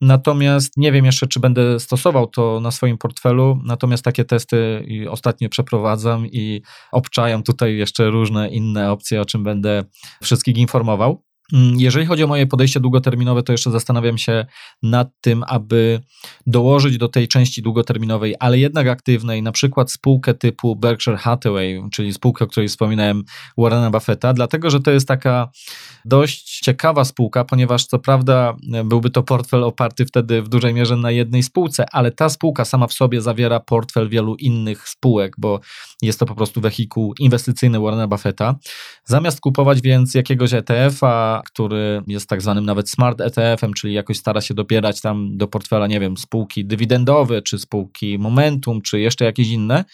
Natomiast nie wiem jeszcze, czy będę stosował to na swoim portfelu. Natomiast takie testy ostatnio przeprowadzam i obczajam tutaj jeszcze różne inne opcje, o czym będę wszystkich informował. Mm, jeżeli chodzi o moje podejście długoterminowe, to jeszcze zastanawiam się nad tym, aby dołożyć do tej części długoterminowej, ale jednak aktywnej, na przykład spółkę typu Berkshire Hathaway, czyli spółkę, o której wspominałem Warrena Buffetta, dlatego że to jest taka dość ciekawa spółka, ponieważ co prawda byłby to portfel oparty wtedy w dużej mierze na jednej spółce, ale ta spółka sama w sobie zawiera portfel wielu innych spółek, bo jest to po prostu wehikuł inwestycyjny Warrena Buffetta. Zamiast kupować więc jakiegoś ETF-a, który jest tak zwanym nawet smart ETF-em, czyli jakoś stara się dobierać tam do portfela, nie wiem, spółki dywidendowe, czy spółki Momentum, czy jeszcze jakieś inne,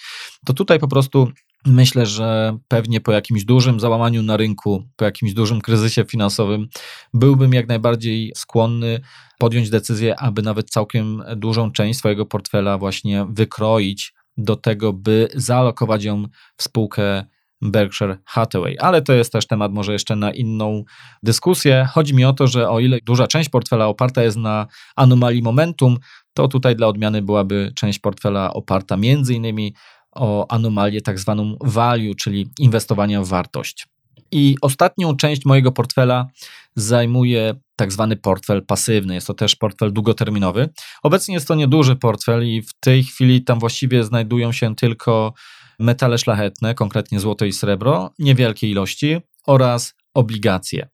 to tutaj po prostu Myślę, że pewnie po jakimś dużym załamaniu na rynku, po jakimś dużym kryzysie finansowym, byłbym jak najbardziej skłonny podjąć decyzję, aby nawet całkiem dużą część swojego portfela właśnie wykroić do tego, by zaalokować ją w spółkę Berkshire Hathaway. Ale to jest też temat może jeszcze na inną dyskusję. Chodzi mi o to, że o ile duża część portfela oparta jest na anomalii momentum, to tutaj dla odmiany byłaby część portfela oparta między innymi o anomalię tak zwaną value, czyli inwestowania w wartość. I ostatnią część mojego portfela zajmuje tak zwany portfel pasywny. Jest to też portfel długoterminowy. Obecnie jest to nieduży portfel i w tej chwili tam właściwie znajdują się tylko metale szlachetne, konkretnie złoto i srebro, niewielkie ilości oraz obligacje.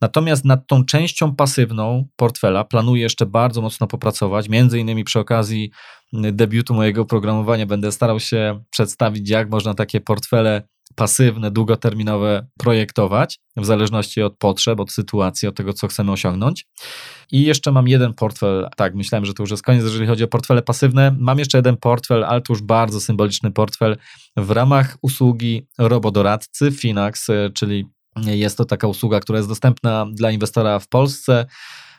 Natomiast nad tą częścią pasywną portfela planuję jeszcze bardzo mocno popracować. Między innymi przy okazji debiutu mojego programowania będę starał się przedstawić, jak można takie portfele pasywne, długoterminowe projektować, w zależności od potrzeb, od sytuacji, od tego, co chcemy osiągnąć. I jeszcze mam jeden portfel, tak, myślałem, że to już jest koniec, jeżeli chodzi o portfele pasywne. Mam jeszcze jeden portfel, ale to już bardzo symboliczny portfel w ramach usługi robodoradcy Finax, czyli jest to taka usługa, która jest dostępna dla inwestora w Polsce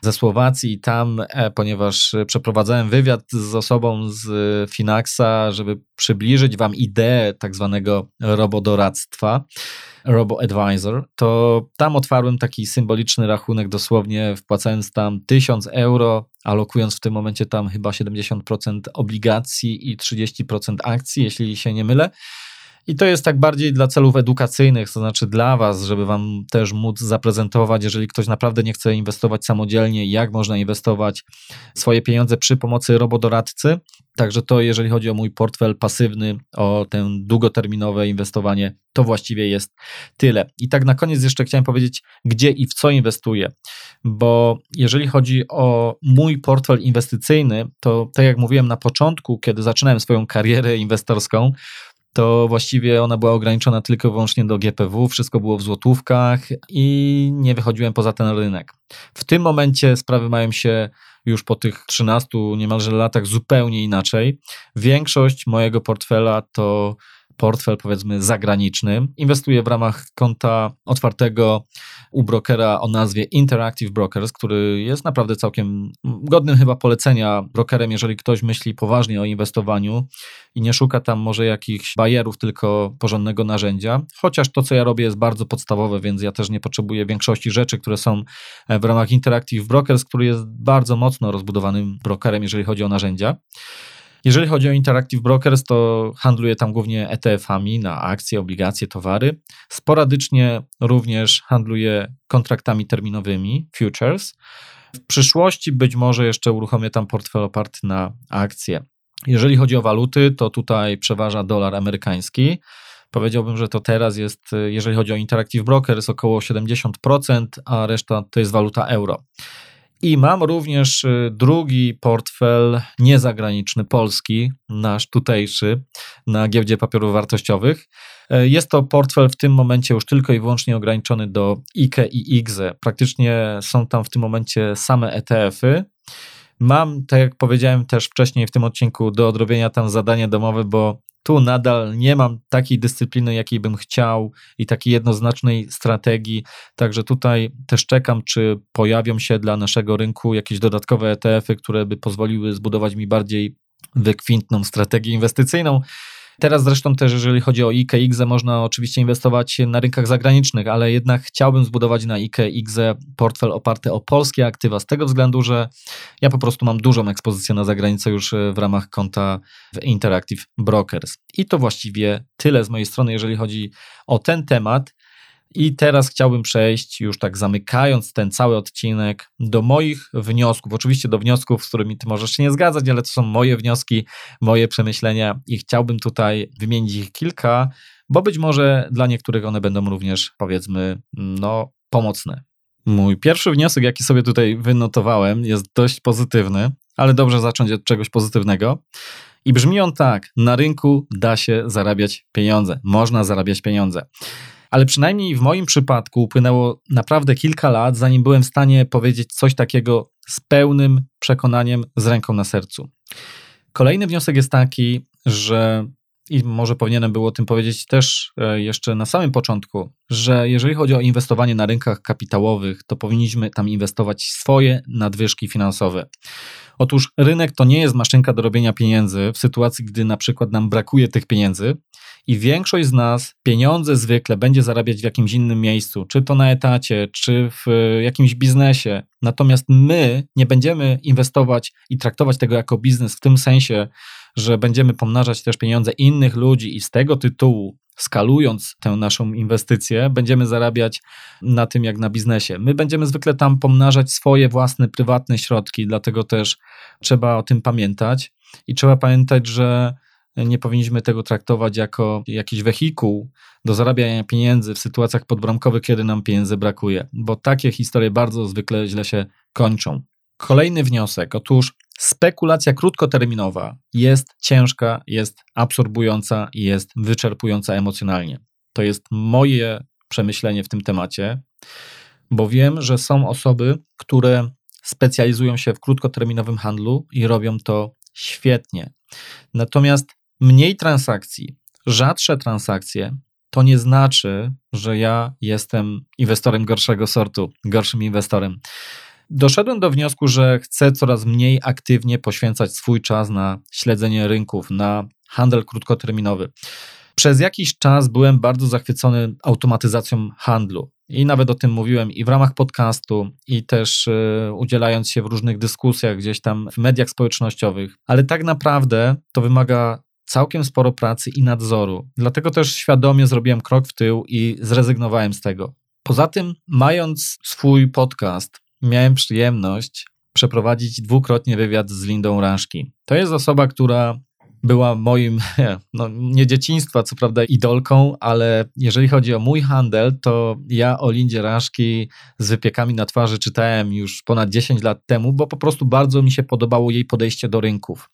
ze Słowacji. Tam, e, ponieważ przeprowadzałem wywiad z osobą z Finaxa, żeby przybliżyć Wam ideę tak zwanego robodoradztwa, robo-advisor, to tam otwarłem taki symboliczny rachunek, dosłownie wpłacając tam 1000 euro, alokując w tym momencie tam chyba 70% obligacji i 30% akcji, jeśli się nie mylę. I to jest tak bardziej dla celów edukacyjnych, to znaczy dla Was, żeby Wam też móc zaprezentować, jeżeli ktoś naprawdę nie chce inwestować samodzielnie, jak można inwestować swoje pieniądze przy pomocy robodoradcy. Także to, jeżeli chodzi o mój portfel pasywny, o ten długoterminowe inwestowanie, to właściwie jest tyle. I tak na koniec jeszcze chciałem powiedzieć, gdzie i w co inwestuję, bo jeżeli chodzi o mój portfel inwestycyjny, to tak jak mówiłem na początku, kiedy zaczynałem swoją karierę inwestorską, to właściwie ona była ograniczona tylko i wyłącznie do GPW, wszystko było w złotówkach i nie wychodziłem poza ten rynek. W tym momencie sprawy mają się już po tych 13 niemalże latach zupełnie inaczej. Większość mojego portfela to portfel powiedzmy zagraniczny. Inwestuję w ramach konta otwartego u brokera o nazwie Interactive Brokers, który jest naprawdę całkiem godnym chyba polecenia brokerem, jeżeli ktoś myśli poważnie o inwestowaniu i nie szuka tam może jakichś bajerów, tylko porządnego narzędzia. Chociaż to, co ja robię, jest bardzo podstawowe, więc ja też nie potrzebuję większości rzeczy, które są w ramach Interactive Brokers, który jest bardzo mocno rozbudowanym brokerem, jeżeli chodzi o narzędzia. Jeżeli chodzi o Interactive Brokers, to handluję tam głównie ETF-ami na akcje, obligacje, towary. Sporadycznie również handluję kontraktami terminowymi, futures. W przyszłości być może jeszcze uruchomię tam portfel oparty na akcje. Jeżeli chodzi o waluty, to tutaj przeważa dolar amerykański. Powiedziałbym, że to teraz jest, jeżeli chodzi o Interactive Brokers, około 70%, a reszta to jest waluta euro. I mam również y, drugi portfel niezagraniczny, polski, nasz tutejszy, na giełdzie papierów wartościowych. E, jest to portfel w tym momencie już tylko i wyłącznie ograniczony do IKE i IGZE. Praktycznie są tam w tym momencie same ETF-y. Mam, tak jak powiedziałem też wcześniej w tym odcinku, do odrobienia tam zadanie domowe, bo tu nadal nie mam takiej dyscypliny, jakiej bym chciał i takiej jednoznacznej strategii. Także tutaj też czekam, czy pojawią się dla naszego rynku jakieś dodatkowe ETF-y, które by pozwoliły zbudować mi bardziej wykwintną strategię inwestycyjną. Teraz zresztą też, jeżeli chodzi o IGZE, można oczywiście inwestować na rynkach zagranicznych, ale jednak chciałbym zbudować na IGZE portfel oparty o polskie aktywa, z tego względu, że ja po prostu mam dużą ekspozycję na zagranicę już e, w ramach konta w Interactive Brokers. I to właściwie tyle z mojej strony, jeżeli chodzi o ten temat. I teraz chciałbym przejść, już tak zamykając ten cały odcinek, do moich wniosków. Oczywiście do wniosków, z którymi ty możesz się nie zgadzać, ale to są moje wnioski, moje przemyślenia i chciałbym tutaj wymienić ich kilka, bo być może dla niektórych one będą również, powiedzmy, no, pomocne. Mój pierwszy wniosek, jaki sobie tutaj wynotowałem, jest dość pozytywny, ale dobrze zacząć od czegoś pozytywnego. I brzmi on tak: na rynku da się zarabiać pieniądze, można zarabiać pieniądze ale przynajmniej w moim przypadku upłynęło naprawdę kilka lat, zanim byłem w stanie powiedzieć coś takiego z pełnym przekonaniem, z ręką na sercu. Kolejny wniosek jest taki, że i może powinienem było o tym powiedzieć też e, jeszcze na samym początku, że jeżeli chodzi o inwestowanie na rynkach kapitałowych, to powinniśmy tam inwestować swoje nadwyżki finansowe. Otóż rynek to nie jest maszynka do robienia pieniędzy w sytuacji, gdy na przykład nam brakuje tych pieniędzy, i większość z nas pieniądze zwykle będzie zarabiać w jakimś innym miejscu, czy to na etacie, czy w e, jakimś biznesie. Natomiast my nie będziemy inwestować i traktować tego jako biznes w tym sensie, że będziemy pomnażać też pieniądze innych ludzi i z tego tytułu skalując tę naszą inwestycję, będziemy zarabiać na tym jak na biznesie. My będziemy zwykle tam pomnażać swoje własne, prywatne środki, dlatego też trzeba o tym pamiętać i trzeba pamiętać, że nie powinniśmy tego traktować jako jakiś wehikuł do zarabiania pieniędzy w sytuacjach podbramkowych, kiedy nam pieniędzy brakuje, bo takie historie bardzo zwykle źle się kończą. Kolejny wniosek. Otóż spekulacja krótkoterminowa jest ciężka, jest absorbująca i jest wyczerpująca emocjonalnie. To jest moje przemyślenie w tym temacie, bo wiem, że są osoby, które specjalizują się w krótkoterminowym handlu i robią to świetnie. Natomiast mniej transakcji, rzadsze transakcje, to nie znaczy, że ja jestem inwestorem gorszego sortu, gorszym inwestorem. Doszedłem do wniosku, że chcę coraz mniej aktywnie poświęcać swój czas na śledzenie rynków, na handel krótkoterminowy. Przez jakiś czas byłem bardzo zachwycony automatyzacją handlu. I nawet o tym mówiłem i w ramach podcastu, i też y, udzielając się w różnych dyskusjach gdzieś tam w mediach społecznościowych, ale tak naprawdę to wymaga całkiem sporo pracy i nadzoru. Dlatego też świadomie zrobiłem krok w tył i zrezygnowałem z tego. Poza tym, mając swój podcast, miałem przyjemność przeprowadzić dwukrotnie wywiad z Lindą Raszki. To jest osoba, która była moim, (laughs) no nie dzieciństwa, co prawda idolką, ale jeżeli chodzi o mój handel, to ja o Lindzie Raszki z wypiekami na twarzy czytałem już ponad 10 lat temu, bo po prostu bardzo mi się podobało jej podejście do rynków.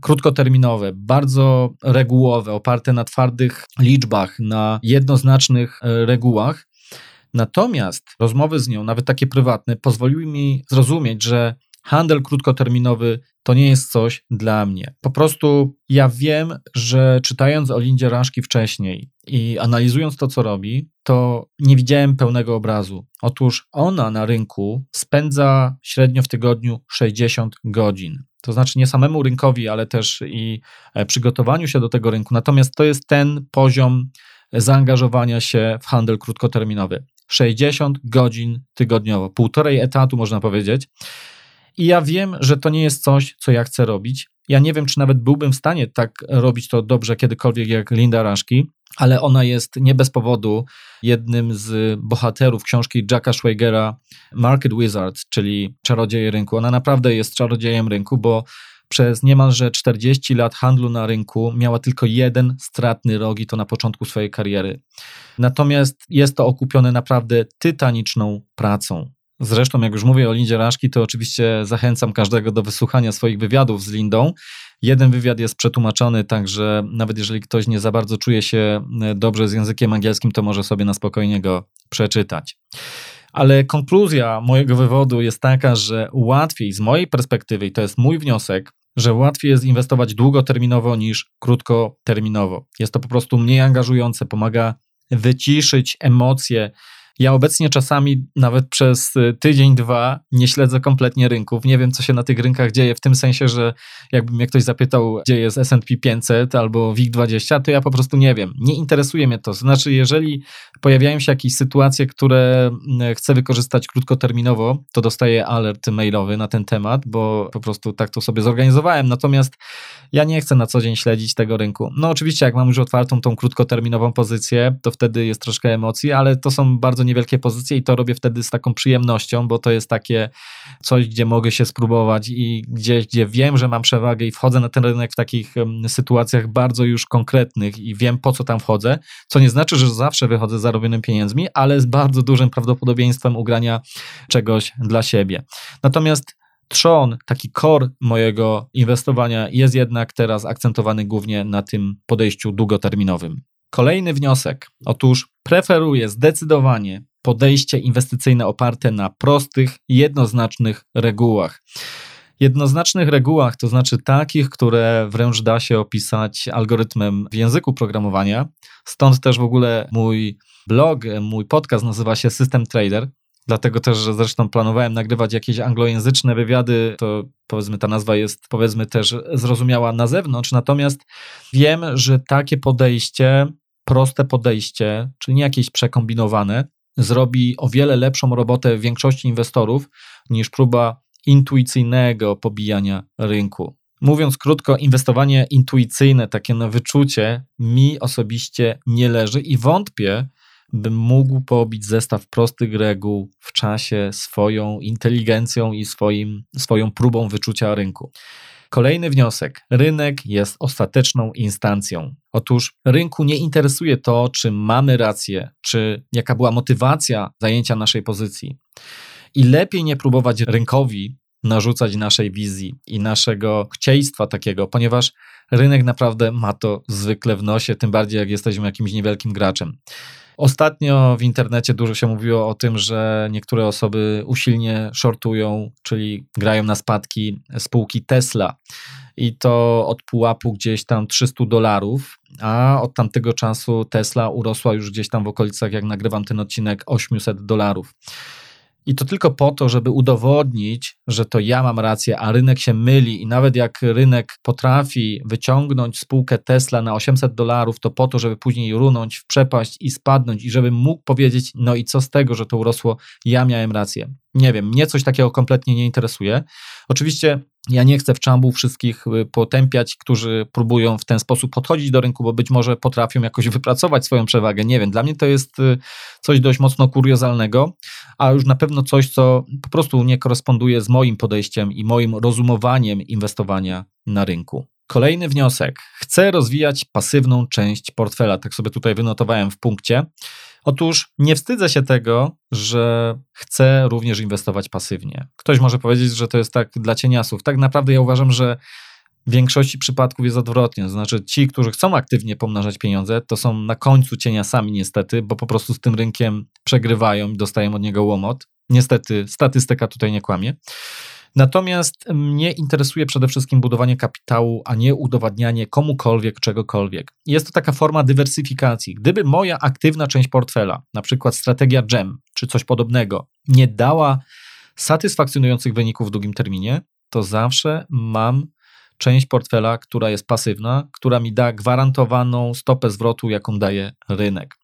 Krótkoterminowe, bardzo regułowe, oparte na twardych liczbach, na jednoznacznych e, regułach. Natomiast rozmowy z nią, nawet takie prywatne, pozwoliły mi zrozumieć, że handel krótkoterminowy to nie jest coś dla mnie. Po prostu ja wiem, że czytając o Lindzie Raszki wcześniej i analizując to, co robi, to nie widziałem pełnego obrazu. Otóż ona na rynku spędza średnio w tygodniu 60 godzin. To znaczy nie samemu rynkowi, ale też i e, przygotowaniu się do tego rynku. Natomiast to jest ten poziom zaangażowania się w handel krótkoterminowy. 60 godzin tygodniowo, półtorej etatu można powiedzieć. I ja wiem, że to nie jest coś, co ja chcę robić. Ja nie wiem, czy nawet byłbym w stanie tak robić to dobrze kiedykolwiek jak Linda Raszki, ale ona jest nie bez powodu jednym z bohaterów książki Jacka Schweigera Market Wizard, czyli Czarodzieje Rynku. Ona naprawdę jest czarodziejem rynku, bo przez niemalże 40 lat handlu na rynku miała tylko jeden stratny rok i to na początku swojej kariery. Natomiast jest to okupione naprawdę tytaniczną pracą Zresztą, jak już mówię o Lindzie Raszki, to oczywiście zachęcam każdego do wysłuchania swoich wywiadów z Lindą. Jeden wywiad jest przetłumaczony, także nawet jeżeli ktoś nie za bardzo czuje się e, dobrze z językiem angielskim, to może sobie na spokojnie go przeczytać. Ale konkluzja mojego wywodu jest taka, że łatwiej z mojej perspektywy, i to jest mój wniosek, że łatwiej jest inwestować długoterminowo niż krótkoterminowo. Jest to po prostu mniej angażujące, pomaga wyciszyć emocje, ja obecnie czasami nawet przez y, tydzień, dwa nie śledzę kompletnie rynków. Nie wiem, co się na tych rynkach dzieje, w tym sensie, że jakby mnie ktoś zapytał, gdzie jest SP 500 albo WIG20, to ja po prostu nie wiem. Nie interesuje mnie to. Znaczy, jeżeli pojawiają się jakieś sytuacje, które mm, chcę wykorzystać krótkoterminowo, to dostaję alert mailowy na ten temat, bo po prostu tak to sobie zorganizowałem. Natomiast ja nie chcę na co dzień śledzić tego rynku. No oczywiście, jak mam już otwartą tą krótkoterminową pozycję, to wtedy jest troszkę emocji, ale to są bardzo niewielkie pozycje i to robię wtedy z taką przyjemnością, bo to jest takie coś, gdzie mogę się spróbować i gdzieś, gdzie wiem, że mam przewagę i wchodzę na ten rynek w takich sytuacjach bardzo już konkretnych i wiem, po co tam wchodzę, co nie znaczy, że zawsze wychodzę z zarobionymi pieniędzmi, ale z bardzo dużym prawdopodobieństwem ugrania czegoś dla siebie. Natomiast trzon, taki core mojego inwestowania jest jednak teraz akcentowany głównie na tym podejściu długoterminowym. Kolejny wniosek. Otóż preferuję zdecydowanie podejście inwestycyjne oparte na prostych, jednoznacznych regułach. Jednoznacznych regułach, to znaczy takich, które wręcz da się opisać algorytmem w języku programowania. Stąd też w ogóle mój blog, mój podcast nazywa się System Trader. Dlatego też, że zresztą planowałem nagrywać jakieś anglojęzyczne wywiady, to powiedzmy ta nazwa jest powiedzmy też zrozumiała na zewnątrz, natomiast wiem, że takie podejście, proste podejście, czyli nie jakieś przekombinowane, zrobi o wiele lepszą robotę większości inwestorów niż próba intuicyjnego pobijania rynku. Mówiąc krótko, inwestowanie intuicyjne, takie na wyczucie, mi osobiście nie leży i wątpię, bym mógł pobić zestaw prostych reguł w czasie swoją inteligencją i swoim, swoją próbą wyczucia rynku. Kolejny wniosek. Rynek jest ostateczną instancją. Otóż rynku nie interesuje to, czy mamy rację, czy jaka była motywacja zajęcia naszej pozycji. I lepiej nie próbować rynkowi narzucać naszej wizji i naszego chcieństwa takiego, ponieważ rynek naprawdę ma to zwykle w nosie, tym bardziej jak jesteśmy jakimś niewielkim graczem. Ostatnio w internecie dużo się mówiło o tym, że niektóre osoby usilnie shortują, czyli grają na spadki spółki Tesla. I to od pułapu gdzieś tam 300 dolarów, a od tamtego czasu Tesla urosła już gdzieś tam w okolicach, jak nagrywam ten odcinek, 800 dolarów. I to tylko po to, żeby udowodnić, że to ja mam rację, a rynek się myli. I nawet jak rynek potrafi wyciągnąć spółkę Tesla na 800 dolarów, to po to, żeby później runąć w przepaść i spadnąć, i żeby mógł powiedzieć: No i co z tego, że to urosło, ja miałem rację. Nie wiem, mnie coś takiego kompletnie nie interesuje. Oczywiście ja nie chcę w czambu wszystkich y, potępiać, którzy próbują w ten sposób podchodzić do rynku, bo być może potrafią jakoś (laughs) wypracować swoją przewagę. Nie wiem, dla mnie to jest y, coś dość mocno kuriozalnego, a już na pewno coś, co po prostu nie koresponduje z moim podejściem i moim rozumowaniem inwestowania na rynku. Kolejny wniosek. Chcę rozwijać pasywną część portfela. Tak sobie tutaj wynotowałem w punkcie. Otóż nie wstydzę się tego, że chcę również inwestować pasywnie. Ktoś może powiedzieć, że to jest tak dla cieniasów. Tak naprawdę ja uważam, że w większości przypadków jest odwrotnie. To znaczy, ci, którzy chcą aktywnie pomnażać pieniądze, to są na końcu cieniasami, niestety, bo po prostu z tym rynkiem przegrywają i dostają od niego łomot. Niestety, statystyka tutaj nie kłamie. Natomiast mnie interesuje przede wszystkim budowanie kapitału, a nie udowadnianie komukolwiek czegokolwiek. Jest to taka forma dywersyfikacji. Gdyby moja aktywna część portfela, na przykład strategia GEM czy coś podobnego, nie dała satysfakcjonujących wyników w długim terminie, to zawsze mam część portfela, która jest pasywna, która mi da gwarantowaną stopę zwrotu, jaką daje rynek.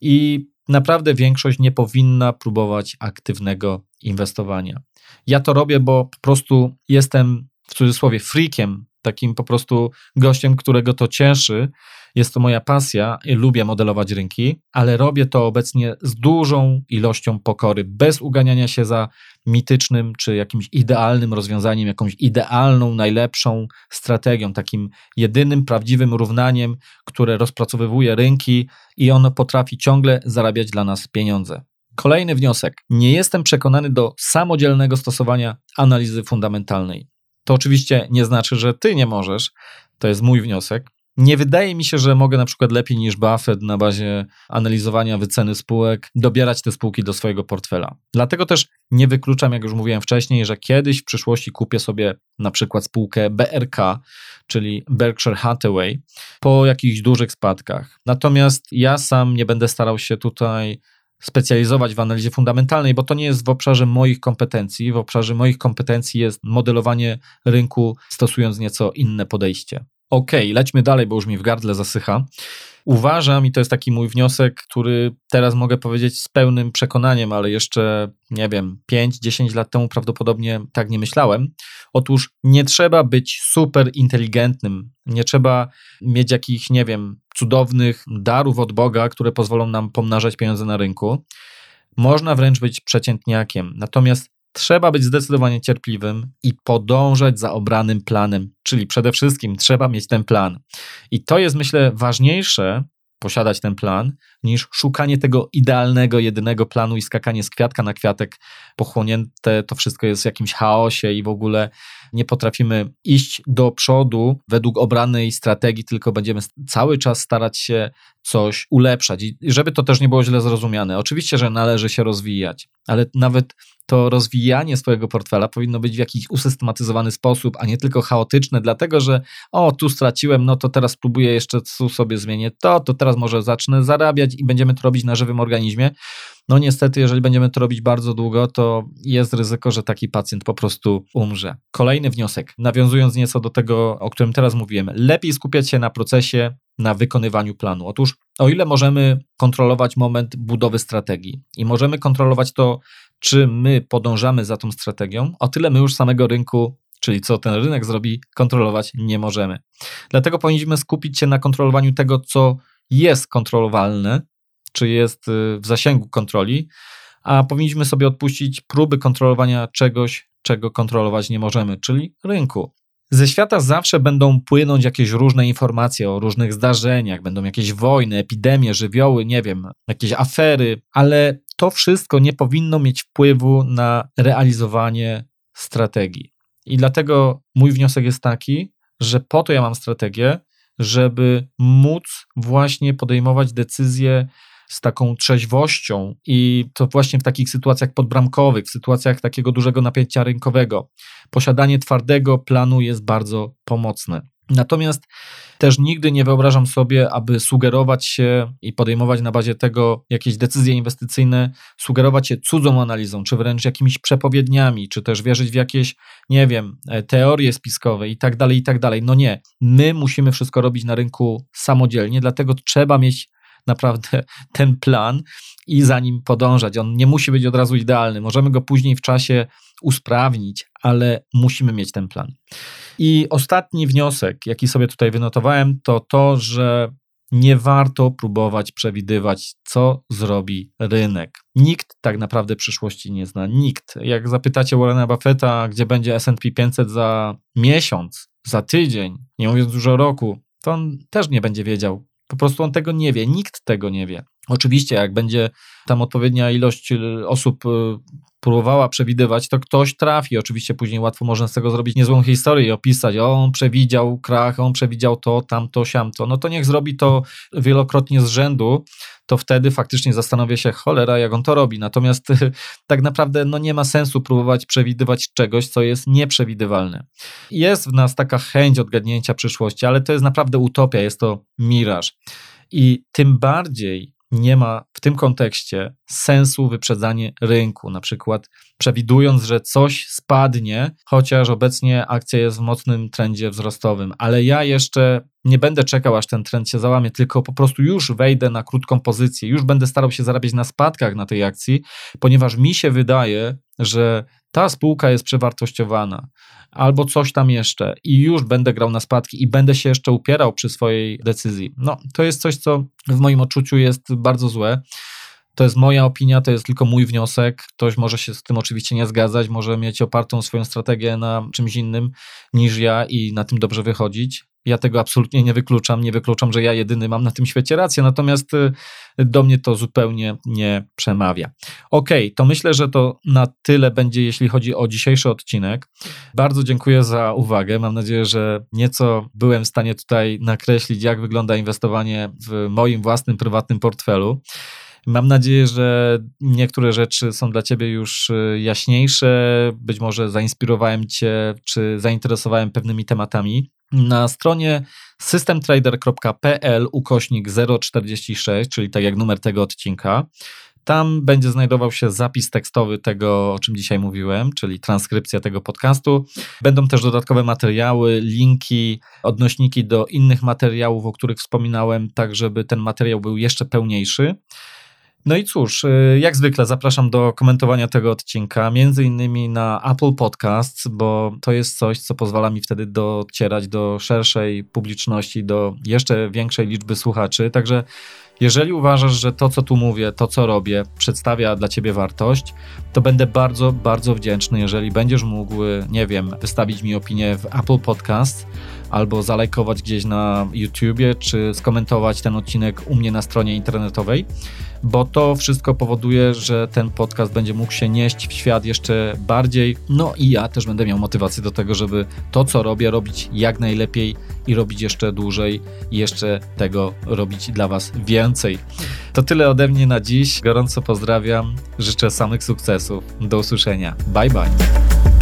I naprawdę większość nie powinna próbować aktywnego inwestowania. Ja to robię, bo po prostu jestem w cudzysłowie freakiem, takim po prostu gościem, którego to cieszy. Jest to moja pasja lubię modelować rynki, ale robię to obecnie z dużą ilością pokory, bez uganiania się za mitycznym czy jakimś idealnym rozwiązaniem, jakąś idealną, najlepszą strategią, takim jedynym prawdziwym równaniem, które rozpracowywuje rynki i ono potrafi ciągle zarabiać dla nas pieniądze. Kolejny wniosek. Nie jestem przekonany do samodzielnego stosowania analizy fundamentalnej. To oczywiście nie znaczy, że ty nie możesz. To jest mój wniosek. Nie wydaje mi się, że mogę na przykład lepiej niż Buffett na bazie analizowania wyceny spółek dobierać te spółki do swojego portfela. Dlatego też nie wykluczam, jak już mówiłem wcześniej, że kiedyś w przyszłości kupię sobie na przykład spółkę BRK, czyli Berkshire Hathaway, po jakichś dużych spadkach. Natomiast ja sam nie będę starał się tutaj specjalizować w analizie fundamentalnej, bo to nie jest w obszarze moich kompetencji. W obszarze moich kompetencji jest modelowanie rynku, stosując nieco inne podejście. Ok, lećmy dalej, bo już mi w gardle zasycha. Uważam, i to jest taki mój wniosek, który teraz mogę powiedzieć z pełnym przekonaniem, ale jeszcze, nie wiem, 5-10 lat temu prawdopodobnie tak nie myślałem. Otóż nie trzeba być super inteligentnym, nie trzeba mieć jakichś, nie wiem, cudownych darów od Boga, które pozwolą nam pomnażać pieniądze na rynku. Można wręcz być przeciętniakiem. Natomiast trzeba być zdecydowanie cierpliwym i podążać za obranym planem, czyli przede wszystkim trzeba mieć ten plan. I to jest, myślę, ważniejsze, posiadać ten plan, niż szukanie tego idealnego, jedynego planu i skakanie z kwiatka na kwiatek pochłonięte. To wszystko jest w jakimś chaosie i w ogóle nie potrafimy iść do przodu według obranej strategii, tylko będziemy cały czas starać się coś ulepszać. I żeby to też nie było źle zrozumiane. Oczywiście, że należy się rozwijać, ale nawet to rozwijanie swojego portfela powinno być w jakiś usystematyzowany sposób, a nie tylko chaotyczne, dlatego że o, tu straciłem, no to teraz spróbuję jeszcze tu sobie zmienię to, to teraz może zacznę zarabiać i będziemy to robić na żywym organizmie. No niestety, jeżeli będziemy to robić bardzo długo, to jest ryzyko, że taki pacjent po prostu umrze. Kolejny wniosek, nawiązując nieco do tego, o którym teraz mówiłem, lepiej skupiać się na procesie, na wykonywaniu planu. Otóż, o ile możemy kontrolować moment budowy strategii i możemy kontrolować to, czy my podążamy za tą strategią, o tyle my już samego rynku czyli co ten rynek zrobi, kontrolować nie możemy. Dlatego powinniśmy skupić się na kontrolowaniu tego, co jest kontrolowalne, czy jest y, w zasięgu kontroli, a powinniśmy sobie odpuścić próby kontrolowania czegoś, czego kontrolować nie możemy, czyli rynku. Ze świata zawsze będą płynąć jakieś różne informacje o różnych zdarzeniach, będą jakieś wojny, epidemie, żywioły, nie wiem, jakieś afery, ale to wszystko nie powinno mieć wpływu na realizowanie strategii. I dlatego mój wniosek jest taki, że po to ja mam strategię, żeby móc właśnie podejmować decyzje z taką trzeźwością i to właśnie w takich sytuacjach podbramkowych, w sytuacjach takiego dużego napięcia rynkowego. Posiadanie twardego planu jest bardzo pomocne. Natomiast też nigdy nie wyobrażam sobie, aby sugerować się i podejmować na bazie tego jakieś decyzje inwestycyjne, sugerować się cudzą analizą, czy wręcz jakimiś przepowiedniami, czy też wierzyć w jakieś, nie wiem, e, teorie spiskowe i tak dalej, i tak dalej. No nie, my musimy wszystko robić na rynku samodzielnie, dlatego trzeba mieć naprawdę (laughs) ten plan i za nim podążać. On nie musi być od razu idealny. Możemy go później w czasie usprawnić, ale musimy mieć ten plan. I ostatni wniosek, jaki sobie tutaj wynotowałem, to to, że nie warto próbować przewidywać, co zrobi rynek. Nikt tak naprawdę przyszłości nie zna. Nikt. Jak zapytacie Warrena Buffetta, gdzie będzie SP 500 za miesiąc, za tydzień, nie mówiąc dużo roku, to on też nie będzie wiedział, po prostu on tego nie wie, nikt tego nie wie. Oczywiście, jak będzie tam odpowiednia ilość y, osób y, próbowała przewidywać, to ktoś trafi. Oczywiście później łatwo można z tego zrobić niezłą historię i opisać, o, on przewidział krach, on przewidział to, tamto, siamto. No to niech zrobi to wielokrotnie z rzędu, to wtedy faktycznie zastanowię się, cholera, jak on to robi. Natomiast (laughs) tak naprawdę no, nie ma sensu próbować przewidywać czegoś, co jest nieprzewidywalne. Jest w nas taka chęć odgadnięcia przyszłości, ale to jest naprawdę utopia, jest to miraż. I tym bardziej nie ma w tym kontekście sensu wyprzedzanie rynku, na przykład przewidując, że coś spadnie, chociaż obecnie akcja jest w mocnym trendzie wzrostowym, ale ja jeszcze nie będę czekał, aż ten trend się załamie, tylko po prostu już wejdę na krótką pozycję, już będę starał się zarabiać na spadkach na tej akcji, ponieważ mi się wydaje, że ta spółka jest przewartościowana, albo coś tam jeszcze, i już będę grał na spadki i będę się jeszcze upierał przy swojej decyzji. No, to jest coś, co w moim odczuciu jest bardzo złe. To jest moja opinia, to jest tylko mój wniosek. Ktoś może się z tym oczywiście nie zgadzać, może mieć opartą swoją strategię na czymś innym niż ja i na tym dobrze wychodzić. Ja tego absolutnie nie wykluczam. Nie wykluczam, że ja jedyny mam na tym świecie rację, natomiast y, do mnie to zupełnie nie przemawia. Ok, to myślę, że to na tyle będzie, jeśli chodzi o dzisiejszy odcinek. Bardzo dziękuję za uwagę. Mam nadzieję, że nieco byłem w stanie tutaj nakreślić, jak wygląda inwestowanie w moim własnym prywatnym portfelu. Mam nadzieję, że niektóre rzeczy są dla Ciebie już y, jaśniejsze. Być może zainspirowałem Cię, czy zainteresowałem pewnymi tematami. Na stronie systemtrader.pl ukośnik 046, czyli tak jak numer tego odcinka, tam będzie znajdował się zapis tekstowy tego, o czym dzisiaj mówiłem, czyli transkrypcja tego podcastu. Będą też dodatkowe materiały, linki, odnośniki do innych materiałów, o których wspominałem, tak żeby ten materiał był jeszcze pełniejszy. No i cóż, y, jak zwykle zapraszam do komentowania tego odcinka, między innymi na Apple Podcasts, bo to jest coś, co pozwala mi wtedy docierać do szerszej publiczności, do jeszcze większej liczby słuchaczy. Także jeżeli uważasz, że to, co tu mówię, to, co robię, przedstawia dla ciebie wartość, to będę bardzo, bardzo wdzięczny, jeżeli będziesz mógł, nie wiem, wystawić mi opinię w Apple Podcast albo zalajkować gdzieś na YouTubie, czy skomentować ten odcinek u mnie na stronie internetowej bo to wszystko powoduje, że ten podcast będzie mógł się nieść w świat jeszcze bardziej. No i ja też będę miał motywację do tego, żeby to, co robię, robić jak najlepiej i robić jeszcze dłużej i jeszcze tego robić dla Was więcej. To tyle ode mnie na dziś. Gorąco pozdrawiam. Życzę samych sukcesów. Do usłyszenia. Bye bye.